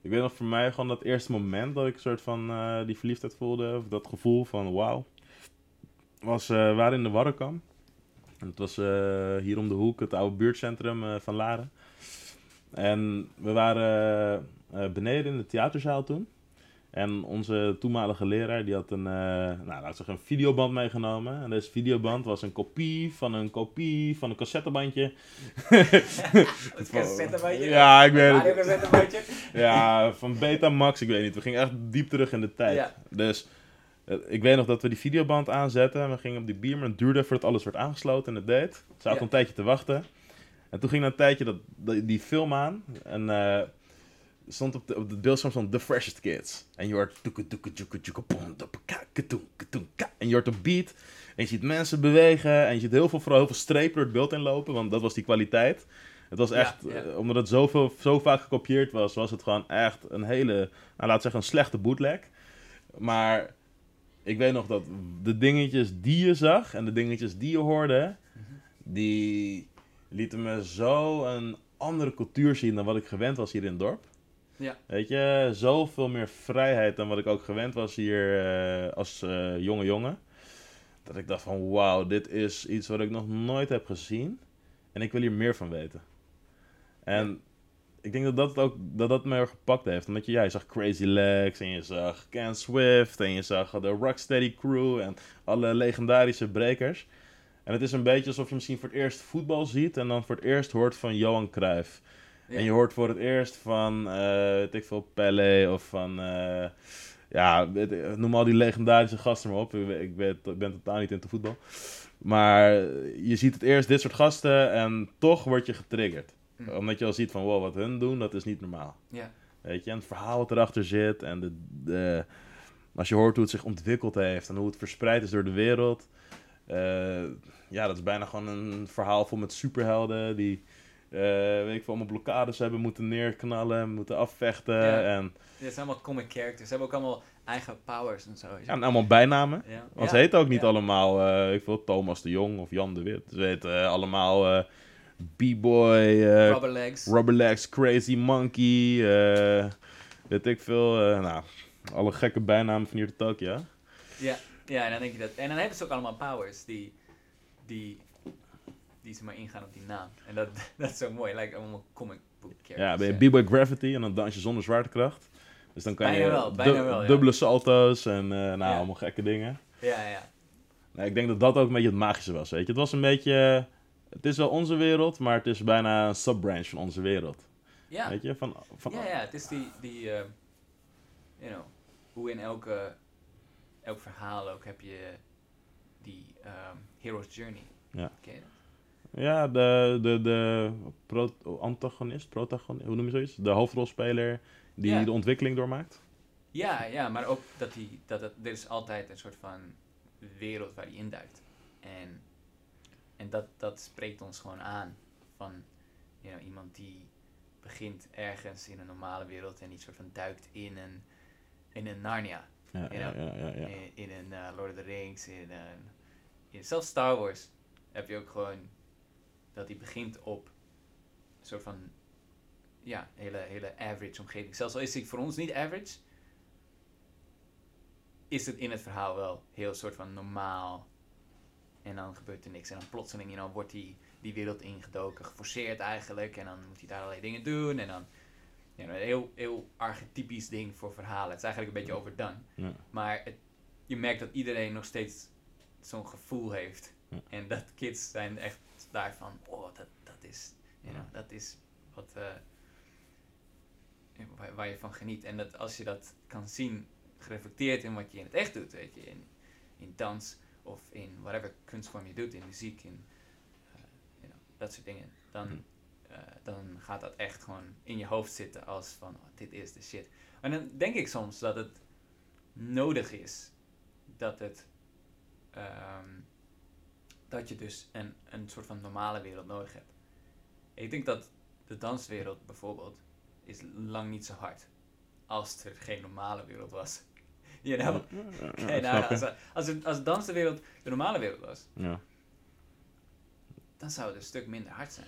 Ik weet nog voor mij gewoon dat eerste moment dat ik een soort van eh, die verliefdheid voelde, of dat gevoel van wauw, was, eh, we waren in de Warrekam. En het was eh, hier om de hoek, het oude buurtcentrum eh, van Laren. En we waren eh, beneden in de theaterzaal toen. En onze toenmalige leraar die had een, eh nou, zeggen, een videoband meegenomen. En deze videoband was een kopie van een kopie van een cassettebandje. [LAUGHS] Het cassettebandje? Ja, ik weet het. cassettebandje? Ja, van Betamax, ik weet niet. We gingen echt diep terug in de tijd. Ja. Dus eh, ik weet nog dat we die videoband aanzetten. En we gingen op die biermer. En het duurde voordat alles werd aangesloten en het deed. We zaten Ja. een tijdje te wachten. En toen ging na een tijdje dat, die film aan. En eh, stond op, de, op het beeldscherm stond The Freshest Kids. En je hoort... En je hoort een beat. En je ziet mensen bewegen. En je ziet heel veel, vooral heel veel strepen door het beeld inlopen. Want dat was die kwaliteit. Het was echt, ja. eh, omdat het zoveel, zo vaak gekopieerd was, was het gewoon echt een hele, nou laat ik zeggen, een slechte bootleg. Maar ik weet nog dat de dingetjes die je zag en de dingetjes die je hoorde, Mhm. die lieten me zo een andere cultuur zien dan wat ik gewend was hier in het dorp. Ja. Weet je, zoveel meer vrijheid dan wat ik ook gewend was hier eh, als eh, jonge jongen. Dat ik dacht van, wauw, dit is iets wat ik nog nooit heb gezien. En ik wil hier meer van weten. En ik denk dat dat ook dat dat me heel erg gepakt heeft. Omdat je, ja, je zag Crazy Legs en je zag Ken Swift en je zag de Rocksteady Crew en alle legendarische brekers. En het is een beetje alsof je misschien voor het eerst voetbal ziet en dan voor het eerst hoort van Johan Cruijff. Ja. En je hoort voor het eerst van, eh weet ik veel, Pele of van, eh, ja, noem al die legendarische gasten maar op. Ik, weet, ik ben totaal niet into voetbal. Maar je ziet het eerst dit soort gasten en toch word je getriggerd. Hm. Omdat je al ziet van, wow, wat hun doen, dat is niet normaal. Ja. Weet je, en het verhaal wat erachter zit en de, de, als je hoort hoe het zich ontwikkeld heeft en hoe het verspreid is door de wereld. Eh, ja, dat is bijna gewoon een verhaal vol met superhelden die, eh, weet ik veel, allemaal blokkades hebben moeten neerknallen, moeten afvechten. Ja. En, Dit zijn allemaal comic characters. Ze hebben ook allemaal eigen powers en zo. ja, en allemaal bijnamen. Ja. Want ze heten ook niet allemaal, eh, ik veel, Thomas de Jong of Jan de Wit. Ze heten allemaal B-Boy, Rubber legs. Rubberlegs, Crazy Monkey, weet ik veel. nou, alle gekke bijnamen van hier tot Tokio. Ja, ja, en dan denk je dat. En dan hebben ze ook allemaal powers die, die, die ze maar ingaan op die naam. En dat, [LAUGHS] dat is zo mooi. Lijkt allemaal comic book characters. Ja, ben je B-Boy Gravity en dan dans je zonder zwaartekracht. Dus dan kan Bijna je wel, bijna du- wel, ja. dubbele salto's en eh, nou, Ja. allemaal gekke dingen. Ja, ja. Nee, ik denk dat dat ook een beetje het magische was, weet je. Het was een beetje... Het is wel onze wereld, maar het is bijna een subbranch van onze wereld. Ja, Weet je, van... van ja, ja het is die, die eh, you know, hoe in elke, elk verhaal ook heb je die ehm, hero's journey. Ja. Ken je dat? Ja, de, de, de pro- antagonist, protagonist, hoe noem je zoiets? De hoofdrolspeler die Ja. de ontwikkeling doormaakt. Ja, ja, maar ook dat, die, dat het, er is altijd een soort van wereld waar die induikt. En, en dat, dat spreekt ons gewoon aan van you know, iemand die begint ergens in een normale wereld en die soort van duikt in een, in een Narnia. In, in een eh, Lord of the Rings, in een... In, zelfs Star Wars heb je ook gewoon dat die begint op een soort van... Ja, hele, hele average omgeving. Zelfs al is die voor ons niet average, is het in het verhaal wel heel soort van normaal. En dan gebeurt er niks. En dan plotseling you know, wordt die, die wereld ingedoken, geforceerd eigenlijk. En dan moet hij daar allerlei dingen doen. En dan ja, een heel, heel archetypisch ding voor verhalen. Het is eigenlijk een beetje overdone. Ja. Maar het, je merkt dat iedereen nog steeds zo'n gevoel heeft. Ja. En dat kids zijn echt daarvan, oh, dat, dat is, you know, dat is wat, eh, waar, waar je van geniet. En dat als je dat kan zien, gereflecteerd in wat je in het echt doet, weet je, in, in dans of in whatever kunstvorm je doet, in muziek, in eh, you know, dat soort dingen, dan, Eh, dan gaat dat echt gewoon in je hoofd zitten als van, oh, dit is de shit. En dan denk ik soms dat het nodig is dat het ehm, dat je dus een, een soort van normale wereld nodig hebt. Ik denk dat de danswereld bijvoorbeeld is lang niet zo hard als er geen normale wereld was. [LAUGHS] You know? Ja, ja, ja, Kijk, snap nou, je? als, als, het- als danswereld de normale wereld was, Ja. dan zou het een stuk minder hard zijn.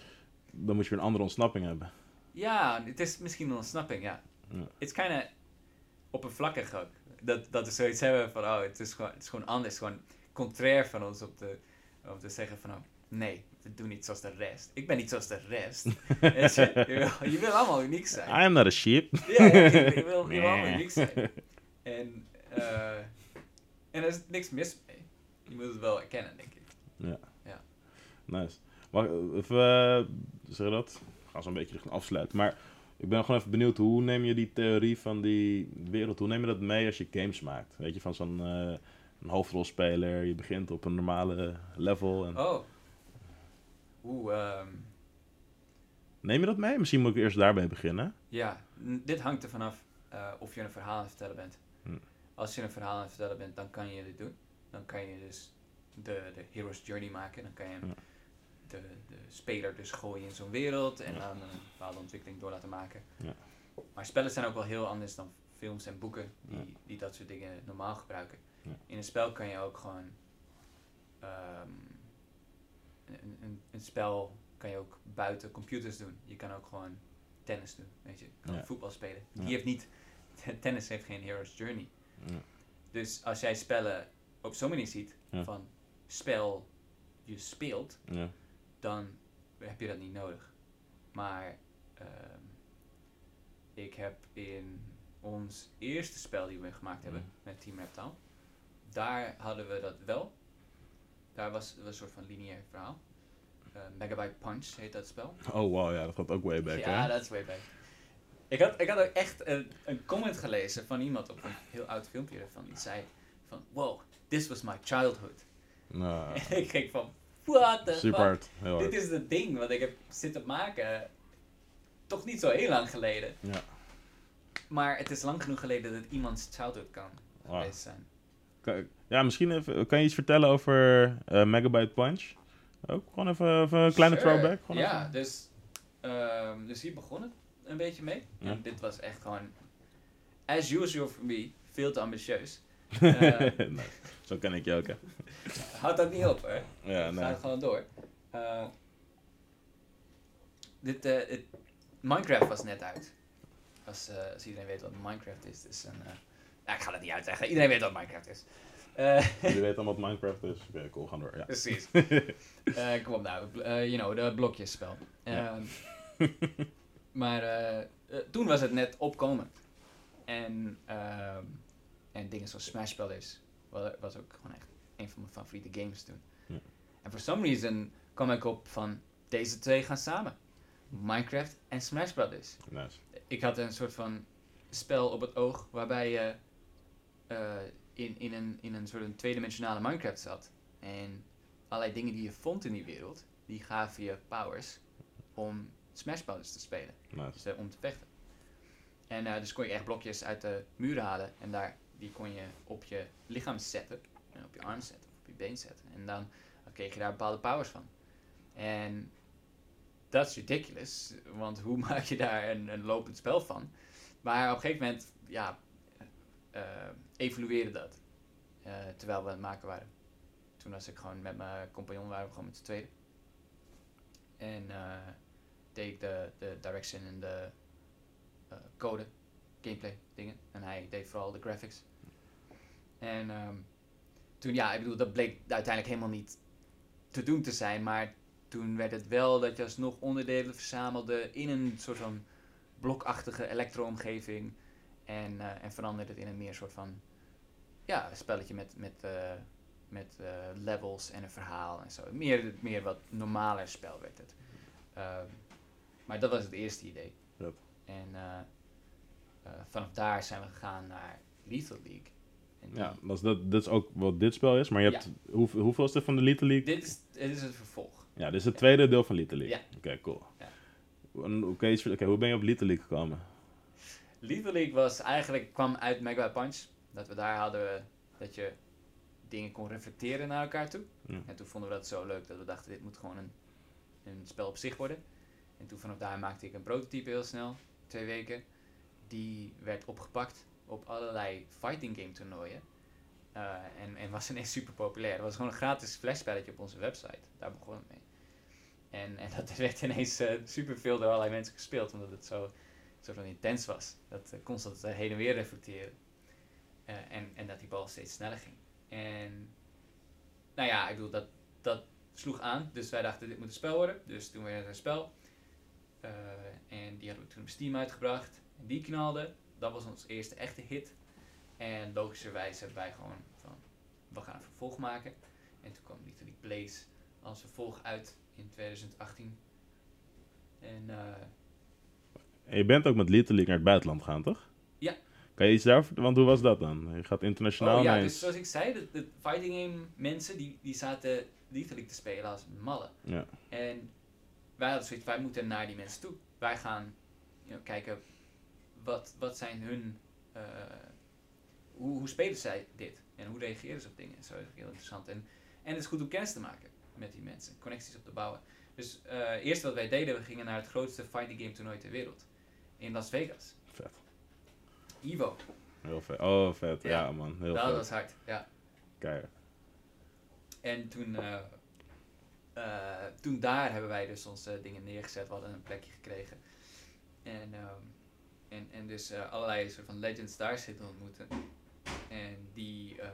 Dan moet je weer een andere ontsnapping hebben. Ja, het is misschien een ontsnapping, ja. Ja. Het is kind of oppervlakkig ook. Dat, dat we zoiets hebben van, oh, het is gewoon, het is gewoon anders. Gewoon contrair van ons op te, om te zeggen van, oh, nee, we doen niet zoals de rest. Ik ben niet zoals de rest. [LAUGHS] Je, je, wil, je wil allemaal uniek zijn. I am not a sheep. Ja, ja, je, je wil, allemaal uniek zijn. En, eh, en er is niks mis mee. Je moet het wel erkennen, denk ik. Nice. Mag, even, eh, zeg je dat? We gaan zo een beetje richting afsluiten. Maar ik ben gewoon even benieuwd, hoe neem je die theorie van die wereld, hoe neem je dat mee als je games maakt? Weet je, van zo'n eh, een hoofdrolspeler, je begint op een normale level. En... Oh. Oeh, ehm, Neem je dat mee? Misschien moet ik eerst daarbij beginnen. Ja, dit hangt er vanaf eh of je een verhaal aan het vertellen bent. Hm. Als je een verhaal aan het vertellen bent, dan kan je dit doen. Dan kan je dus de, de hero's journey maken. Dan kan je hem Ja. De, de speler dus gooien in zo'n wereld en dan een bepaalde ontwikkeling door laten maken. Ja. Maar spellen zijn ook wel heel anders dan films en boeken die, die dat soort dingen normaal gebruiken. In een spel kan je ook gewoon ehm, een, een, een spel kan je ook buiten computers doen. Je kan ook gewoon tennis doen, weet je. Je kan Ja. voetbal spelen. Ja. Die heeft niet, [LAUGHS] tennis heeft geen hero's journey. Ja. Dus als jij spellen op zo'n manier ziet, van spel je speelt, Ja. Dan heb je dat niet nodig. Maar ehm, ik heb in ons eerste spel die we gemaakt hebben Ja. met Team Reptile, daar hadden we dat wel. Daar was, was een soort van lineair verhaal. Eh, Megabyte Punch heet dat spel. Oh wow, ja, dat gaat ook way back, ja, dat is way back. Ik had, ik had ook echt een, een comment gelezen van iemand op een heel oud filmpje ervan. Die zei van, wow, this was my childhood. Nou, En [LAUGHS] ik ging van, what the super fuck? hard. Heel hard. Dit is het ding wat ik heb zitten maken. Toch niet zo heel lang geleden. Ja. Maar het is lang genoeg geleden dat het iemands childhood kan Wow. geweest zijn. Ja, misschien even, kan je iets vertellen over eh, Megabyte Punch? Ook gewoon even, even een kleine Sure. throwback. Gewoon Ja, even. dus, ehm, dus hier begon het een beetje mee. Ja. En dit was echt gewoon, as usual for me, veel te ambitieus. [LAUGHS] Eh, Nee, zo ken ik je ook, hè? Houd dat niet op, hè? Ja, Ga nee. het gewoon door. Eh, dit, eh, het- Minecraft was net uit. Als, eh, als iedereen weet wat Minecraft is. Is een, ik ga het niet uitleggen. Iedereen weet wat Minecraft is. [LAUGHS] Jullie weten allemaal wat Minecraft is. Oké, cool, gaan door. Ja. precies. [LAUGHS] Kom op nou, you know, de blokjesspel. Ja. Ehm, maar toen was het net opkomend. En, ehm, en dingen zoals Smash Brothers wa- was ook gewoon echt een van mijn favoriete games toen. Ja. En for some reason kwam ik op van deze twee gaan samen. Minecraft en Smash Brothers. Nice. Ik had een soort van spel op het oog waarbij je eh, in, in, een, in een soort een tweedimensionale Minecraft zat. En allerlei dingen die je vond in die wereld, die gaven je powers om Smash Brothers te spelen. Nice. Dus eh, om te vechten. En eh, dus kon je echt blokjes uit de muur halen en daar, die kon je op je lichaam zetten. En op je arm zetten, of op je been zetten. En dan, kreeg je daar bepaalde powers van. En dat is ridiculous, want hoe [LAUGHS] maak je daar een, een lopend spel van? Maar op een gegeven moment, ja, eh, evolueerde dat. eh, terwijl we aan het maken waren. Toen was ik gewoon met mijn compagnon, waren we gewoon met z'n tweeën. En eh, deed ik de, de direction en de eh, code, gameplay dingen. En hij deed vooral de graphics. En ehm, toen, ja, ik bedoel, dat bleek uiteindelijk helemaal niet te doen te zijn. Maar toen werd het wel dat je alsnog onderdelen verzamelde in een soort van blokachtige elektro-omgeving. En, eh, en veranderde het in een meer soort van ja, spelletje met, met, eh, met eh, levels en een verhaal en zo. Meer, meer wat normaler spel werd het. Ehm, maar dat was het eerste idee. Yep. En vanaf daar zijn we gegaan naar Lethal League. En Ja, dat is, dat, dat is ook wat dit spel is. Maar je hebt, hoe, hoeveel is dit van de Little League? Dit is, dit is het vervolg. Ja, dit is het tweede deel van Little League. Ja. Oké, cool. Ja. Oké, hoe ben je op Little League gekomen? Lethal League was eigenlijk, kwam uit Mega Punch. Dat we daar hadden we, dat je dingen kon reflecteren naar elkaar toe. Ja. En toen vonden we dat zo leuk dat we dachten, dit moet gewoon een, een spel op zich worden. En toen vanaf daar maakte ik een prototype heel snel, twee weken. Die werd opgepakt op allerlei fighting game toernooien. Eh, en, en was [LAUGHS] ineens super populair. Het was gewoon een gratis flashspelletje op onze website. Daar begon het mee. En, en dat [LAUGHS] werd ineens eh super veel door allerlei mensen gespeeld, omdat het zo, zo van intens was. Dat eh, constant heen en weer reflecteren. En, en dat die bal steeds sneller ging. En nou ja, ik bedoel, dat, dat sloeg aan. Dus wij dachten, dit moet een spel worden. Dus toen werd een spel. En die hadden we toen op Steam uitgebracht. En die knalde. Dat was ons eerste echte hit. En logischerwijs hebben wij gewoon van, we gaan een vervolg maken. En toen kwam Little League Blaze als vervolg uit in 2018. En eh, En je bent ook met Little League naar het buitenland gegaan, toch? Ja. Kan je iets daarover... Want hoe was dat dan? Je gaat internationaal oh ja, dus zoals ik zei, de, de fighting game mensen die, die zaten Little League te spelen als mallen. Ja. En wij hadden zoiets, wij moeten naar die mensen toe. Wij gaan you know, kijken, wat, wat zijn hun, eh, hoe, hoe spelen zij dit? En hoe reageren ze op dingen? Zo is heel interessant. En, en het is goed om kennis te maken met die mensen, connecties op te bouwen. Dus eh eerst wat wij deden, we gingen naar het grootste fighting game toernooi ter wereld. In Las Vegas. Vet. Evo. Heel vet. Oh, vet. Ja, Ja. man. Heel dat vet. was hard, ja. Keihard. En toen, eh, toen daar hebben wij dus onze dingen neergezet. We hadden een plekje gekregen. En, ehm, en, en dus eh, allerlei soort van legends daar zitten ontmoeten. En die eh,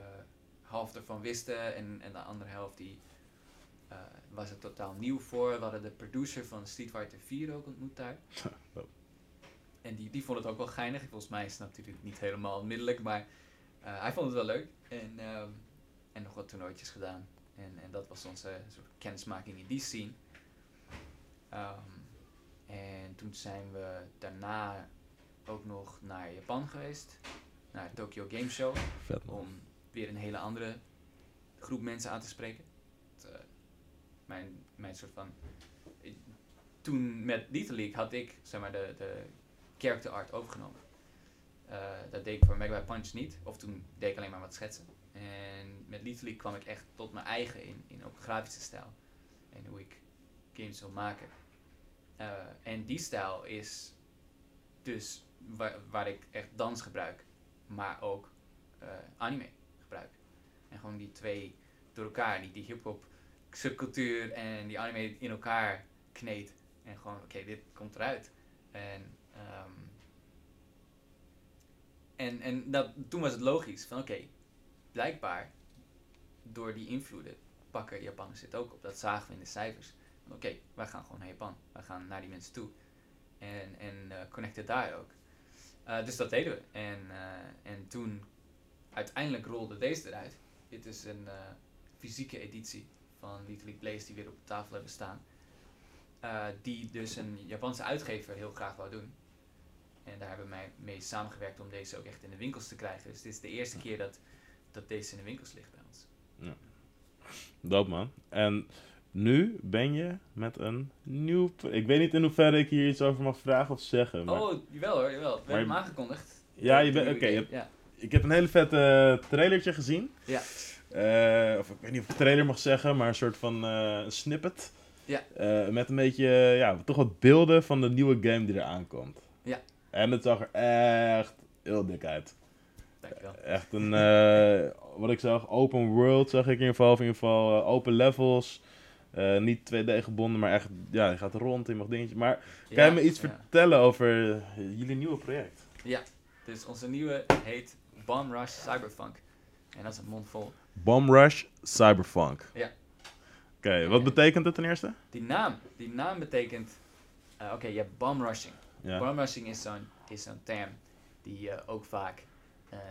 half ervan wisten en, en de andere helft die eh, was het totaal nieuw voor. We hadden de producer van Street Fighter 4 ook ontmoet daar. [LAUGHS] En die, die vond het ook wel geinig. Volgens mij is het natuurlijk niet helemaal onmiddellijk, maar hij vond het wel leuk. En, ehm, en nog wat toernooitjes gedaan. En, en dat was onze soort kennismaking in die scene. Ehm, en toen zijn we daarna ook nog naar Japan geweest. Naar Tokyo Game Show. Vet. Om weer een hele andere groep mensen aan te spreken. Het, eh, mijn, mijn soort van... ik- toen met Little League had ik zeg maar, de, de character art overgenomen. Eh, dat deed ik voor Mega Punch niet. Of toen deed ik alleen maar wat schetsen. En met Little League kwam ik echt tot mijn eigen in, in ook grafische stijl. En hoe ik games wil maken. Eh, en die stijl is dus waar, waar ik echt dans gebruik. Maar ook eh, anime gebruik. En gewoon die twee door elkaar, die, die hip-hop subcultuur en die anime in elkaar kneedt. En gewoon, oké, dit komt eruit. En, ehm, en, en dat, toen was het logisch van, oké, blijkbaar door die invloeden pakken Japanners dit ook op. Dat zagen we in de cijfers. Oké, wij gaan gewoon naar Japan. Wij gaan naar die mensen toe. En, en eh, connecten daar ook. Eh, dus dat deden we. En, eh, en toen uiteindelijk rolde deze eruit. Dit is een, eh, fysieke editie van Little League Blaze die weer op de tafel hebben staan. Die dus een Japanse uitgever heel graag wou doen. En daar hebben we mij mee samengewerkt om deze ook echt in de winkels te krijgen. Dus dit is de eerste keer dat, dat deze in de winkels ligt bij ons. Dope man. En nu ben je met een nieuw... Ik weet niet in hoeverre ik hier iets over mag vragen of zeggen. Maar Oh, jawel hoor, jawel. We Maar hebben hem aangekondigd. Ja, je bent- oké, Ja. Ik heb een hele vette trailertje gezien. Ja. Eh, of ik weet niet of ik trailer mag zeggen, maar een soort van eh, een snippet. Ja. Eh, met een beetje, ja, toch wat beelden van de nieuwe game die eraan komt. Ja. En het zag er echt heel dik uit. Dankjewel. Echt een, eh, wat ik zag, open world zag ik in ieder geval. Of in ieder geval eh, open levels. Eh, niet 2D gebonden, maar echt, ja, je gaat rond, je mag dingetjes. Maar kan Ja, je me iets ja. vertellen over eh, jullie nieuwe project? Dus onze nieuwe heet Bomb Rush Cyberpunk. En dat is een mond vol. Bomb Rush Cyberpunk. Ja. Oké, wat Ja. betekent het ten eerste? Die naam, die naam betekent... eh, Oké, je hebt bomb rushing. Ja. Bomb rushing is zo'n, is zo'n term die je ook vaak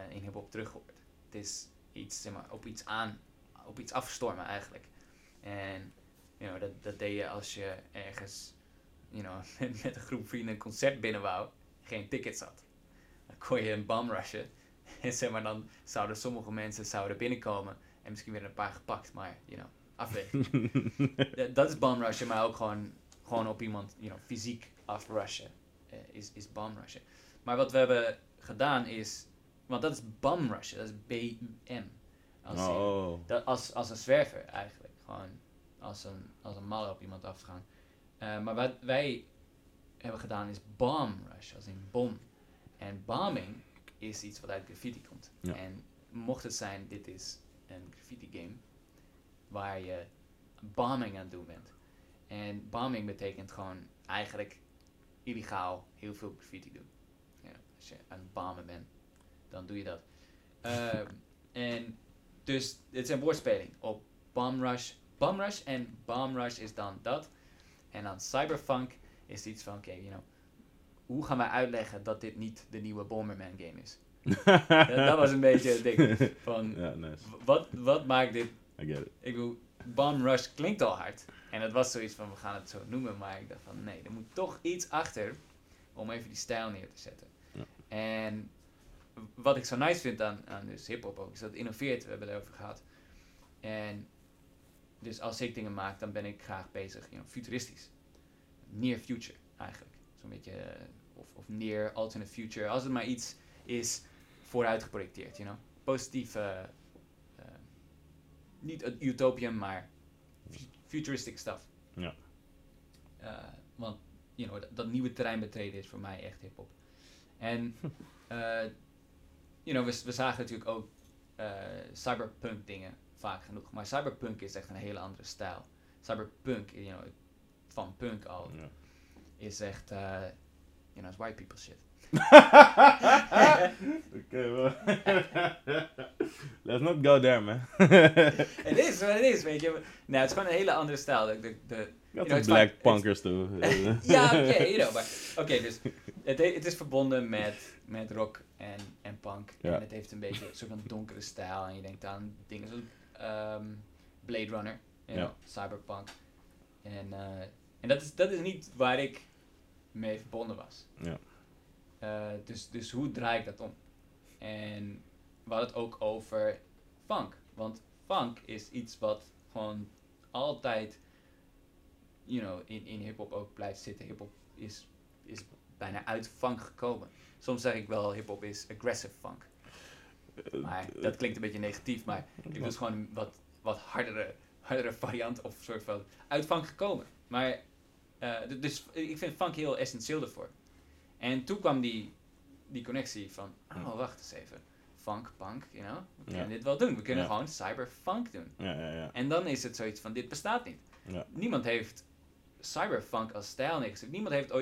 in hip-hop terug hoort. Het is iets, zeg maar, op iets aan, op iets afstormen eigenlijk. En you know, dat, dat deed je als je ergens you know, [LAUGHS] met, met een groep vrienden een concert binnen wou, geen tickets had. Dan kon je een bomb rushen. [LAUGHS] En zeg maar, dan zouden sommige mensen zouden binnenkomen en misschien weer een paar gepakt, maar you know, afwegen. [LAUGHS] Dat is bomb rushen, maar ook gewoon, gewoon op iemand you know, fysiek afrushen eh, is, is bomb rushen. Maar wat we hebben gedaan is, want dat is bomb rushen, dat is B-U-M. Als, oh. dat, als, als een zwerver eigenlijk, gewoon als een, als een mal op iemand afgaan. Eh, maar wat wij hebben gedaan is bomb rush, als in bom. En bombing is iets wat uit graffiti komt. Ja. En mocht het zijn, dit is een graffiti game waar je bombing aan het doen bent. En bombing betekent gewoon eigenlijk illegaal heel veel graffiti doen. Ja, als je aan het bomben bent, dan doe je dat. Ehm, en dus het is een woordspeling op bomb rush, bomb rush en bomb rush is dan dat. En dan cyberpunk is iets van, oké, you know, hoe gaan wij uitleggen dat dit niet de nieuwe Bomberman game is? [LAUGHS] dat, dat was een beetje het ding. Van, ja, nice. wat, wat maakt dit I get it. ik bedoel, Bomb Rush klinkt al hard. En het was zoiets van, we gaan het zo noemen. Maar ik dacht van, nee, er moet toch iets achter om even die stijl neer te zetten. Ja. En wat ik zo nice vind aan, aan dus hip-hop ook, is dat het innoveert. We hebben het erover gehad. En dus als ik dingen maak, dan ben ik graag bezig, you know, futuristisch. Near future, eigenlijk. Zo'n beetje, eh, of, of near alternate future. Als het maar iets is vooruit geprojecteerd, you know. Positief, eh, eh, niet een utopium, maar fu- futuristic stuff. Ja. Want, you know, dat, dat nieuwe terrein betreden is voor mij echt hip-hop. En, [LAUGHS] you know, we, we zagen natuurlijk ook cyberpunk dingen vaak genoeg. Maar cyberpunk is echt een hele andere stijl. Cyberpunk, you know, van punk al, is echt, eh you know, is white people shit. [LAUGHS] Oké, wel. [LAUGHS] Let's not go there, man. [LAUGHS] Het is wat het is, weet je. Nou, het is gewoon een hele andere stijl. De, de, de, Got know, it's black punkers too. ja, oké, you know. Oké, dus het, he- het is verbonden met, met rock en, en punk. En het heeft een beetje een soort van donkere stijl. En je denkt aan dingen zoals ehm, Blade Runner, you Ja. know, cyberpunk. En, eh, en dat, is, dat is niet waar ik mee verbonden was. Ja. Eh, dus, dus hoe draai ik dat om? En we hadden het ook over funk. Want funk is iets wat gewoon altijd, you know, in, in hip-hop ook blijft zitten. Hip-hop is, is bijna uit funk gekomen. Soms zeg ik wel, hip-hop is aggressive funk. Maar dat klinkt een beetje negatief, maar ik was gewoon een wat, wat hardere, hardere variant of soort van uit funk gekomen. Maar, eh, dus ik vind funk heel essentieel ervoor. En toen kwam die, die connectie van, oh wacht eens even, funk, punk, you know, we kunnen Ja. dit wel doen. We kunnen Ja. gewoon cyberfunk doen. Ja, ja, ja. En dan is het zoiets van, dit bestaat niet. Ja. Niemand heeft cyberfunk als stijl neergezet. Niemand heeft ooit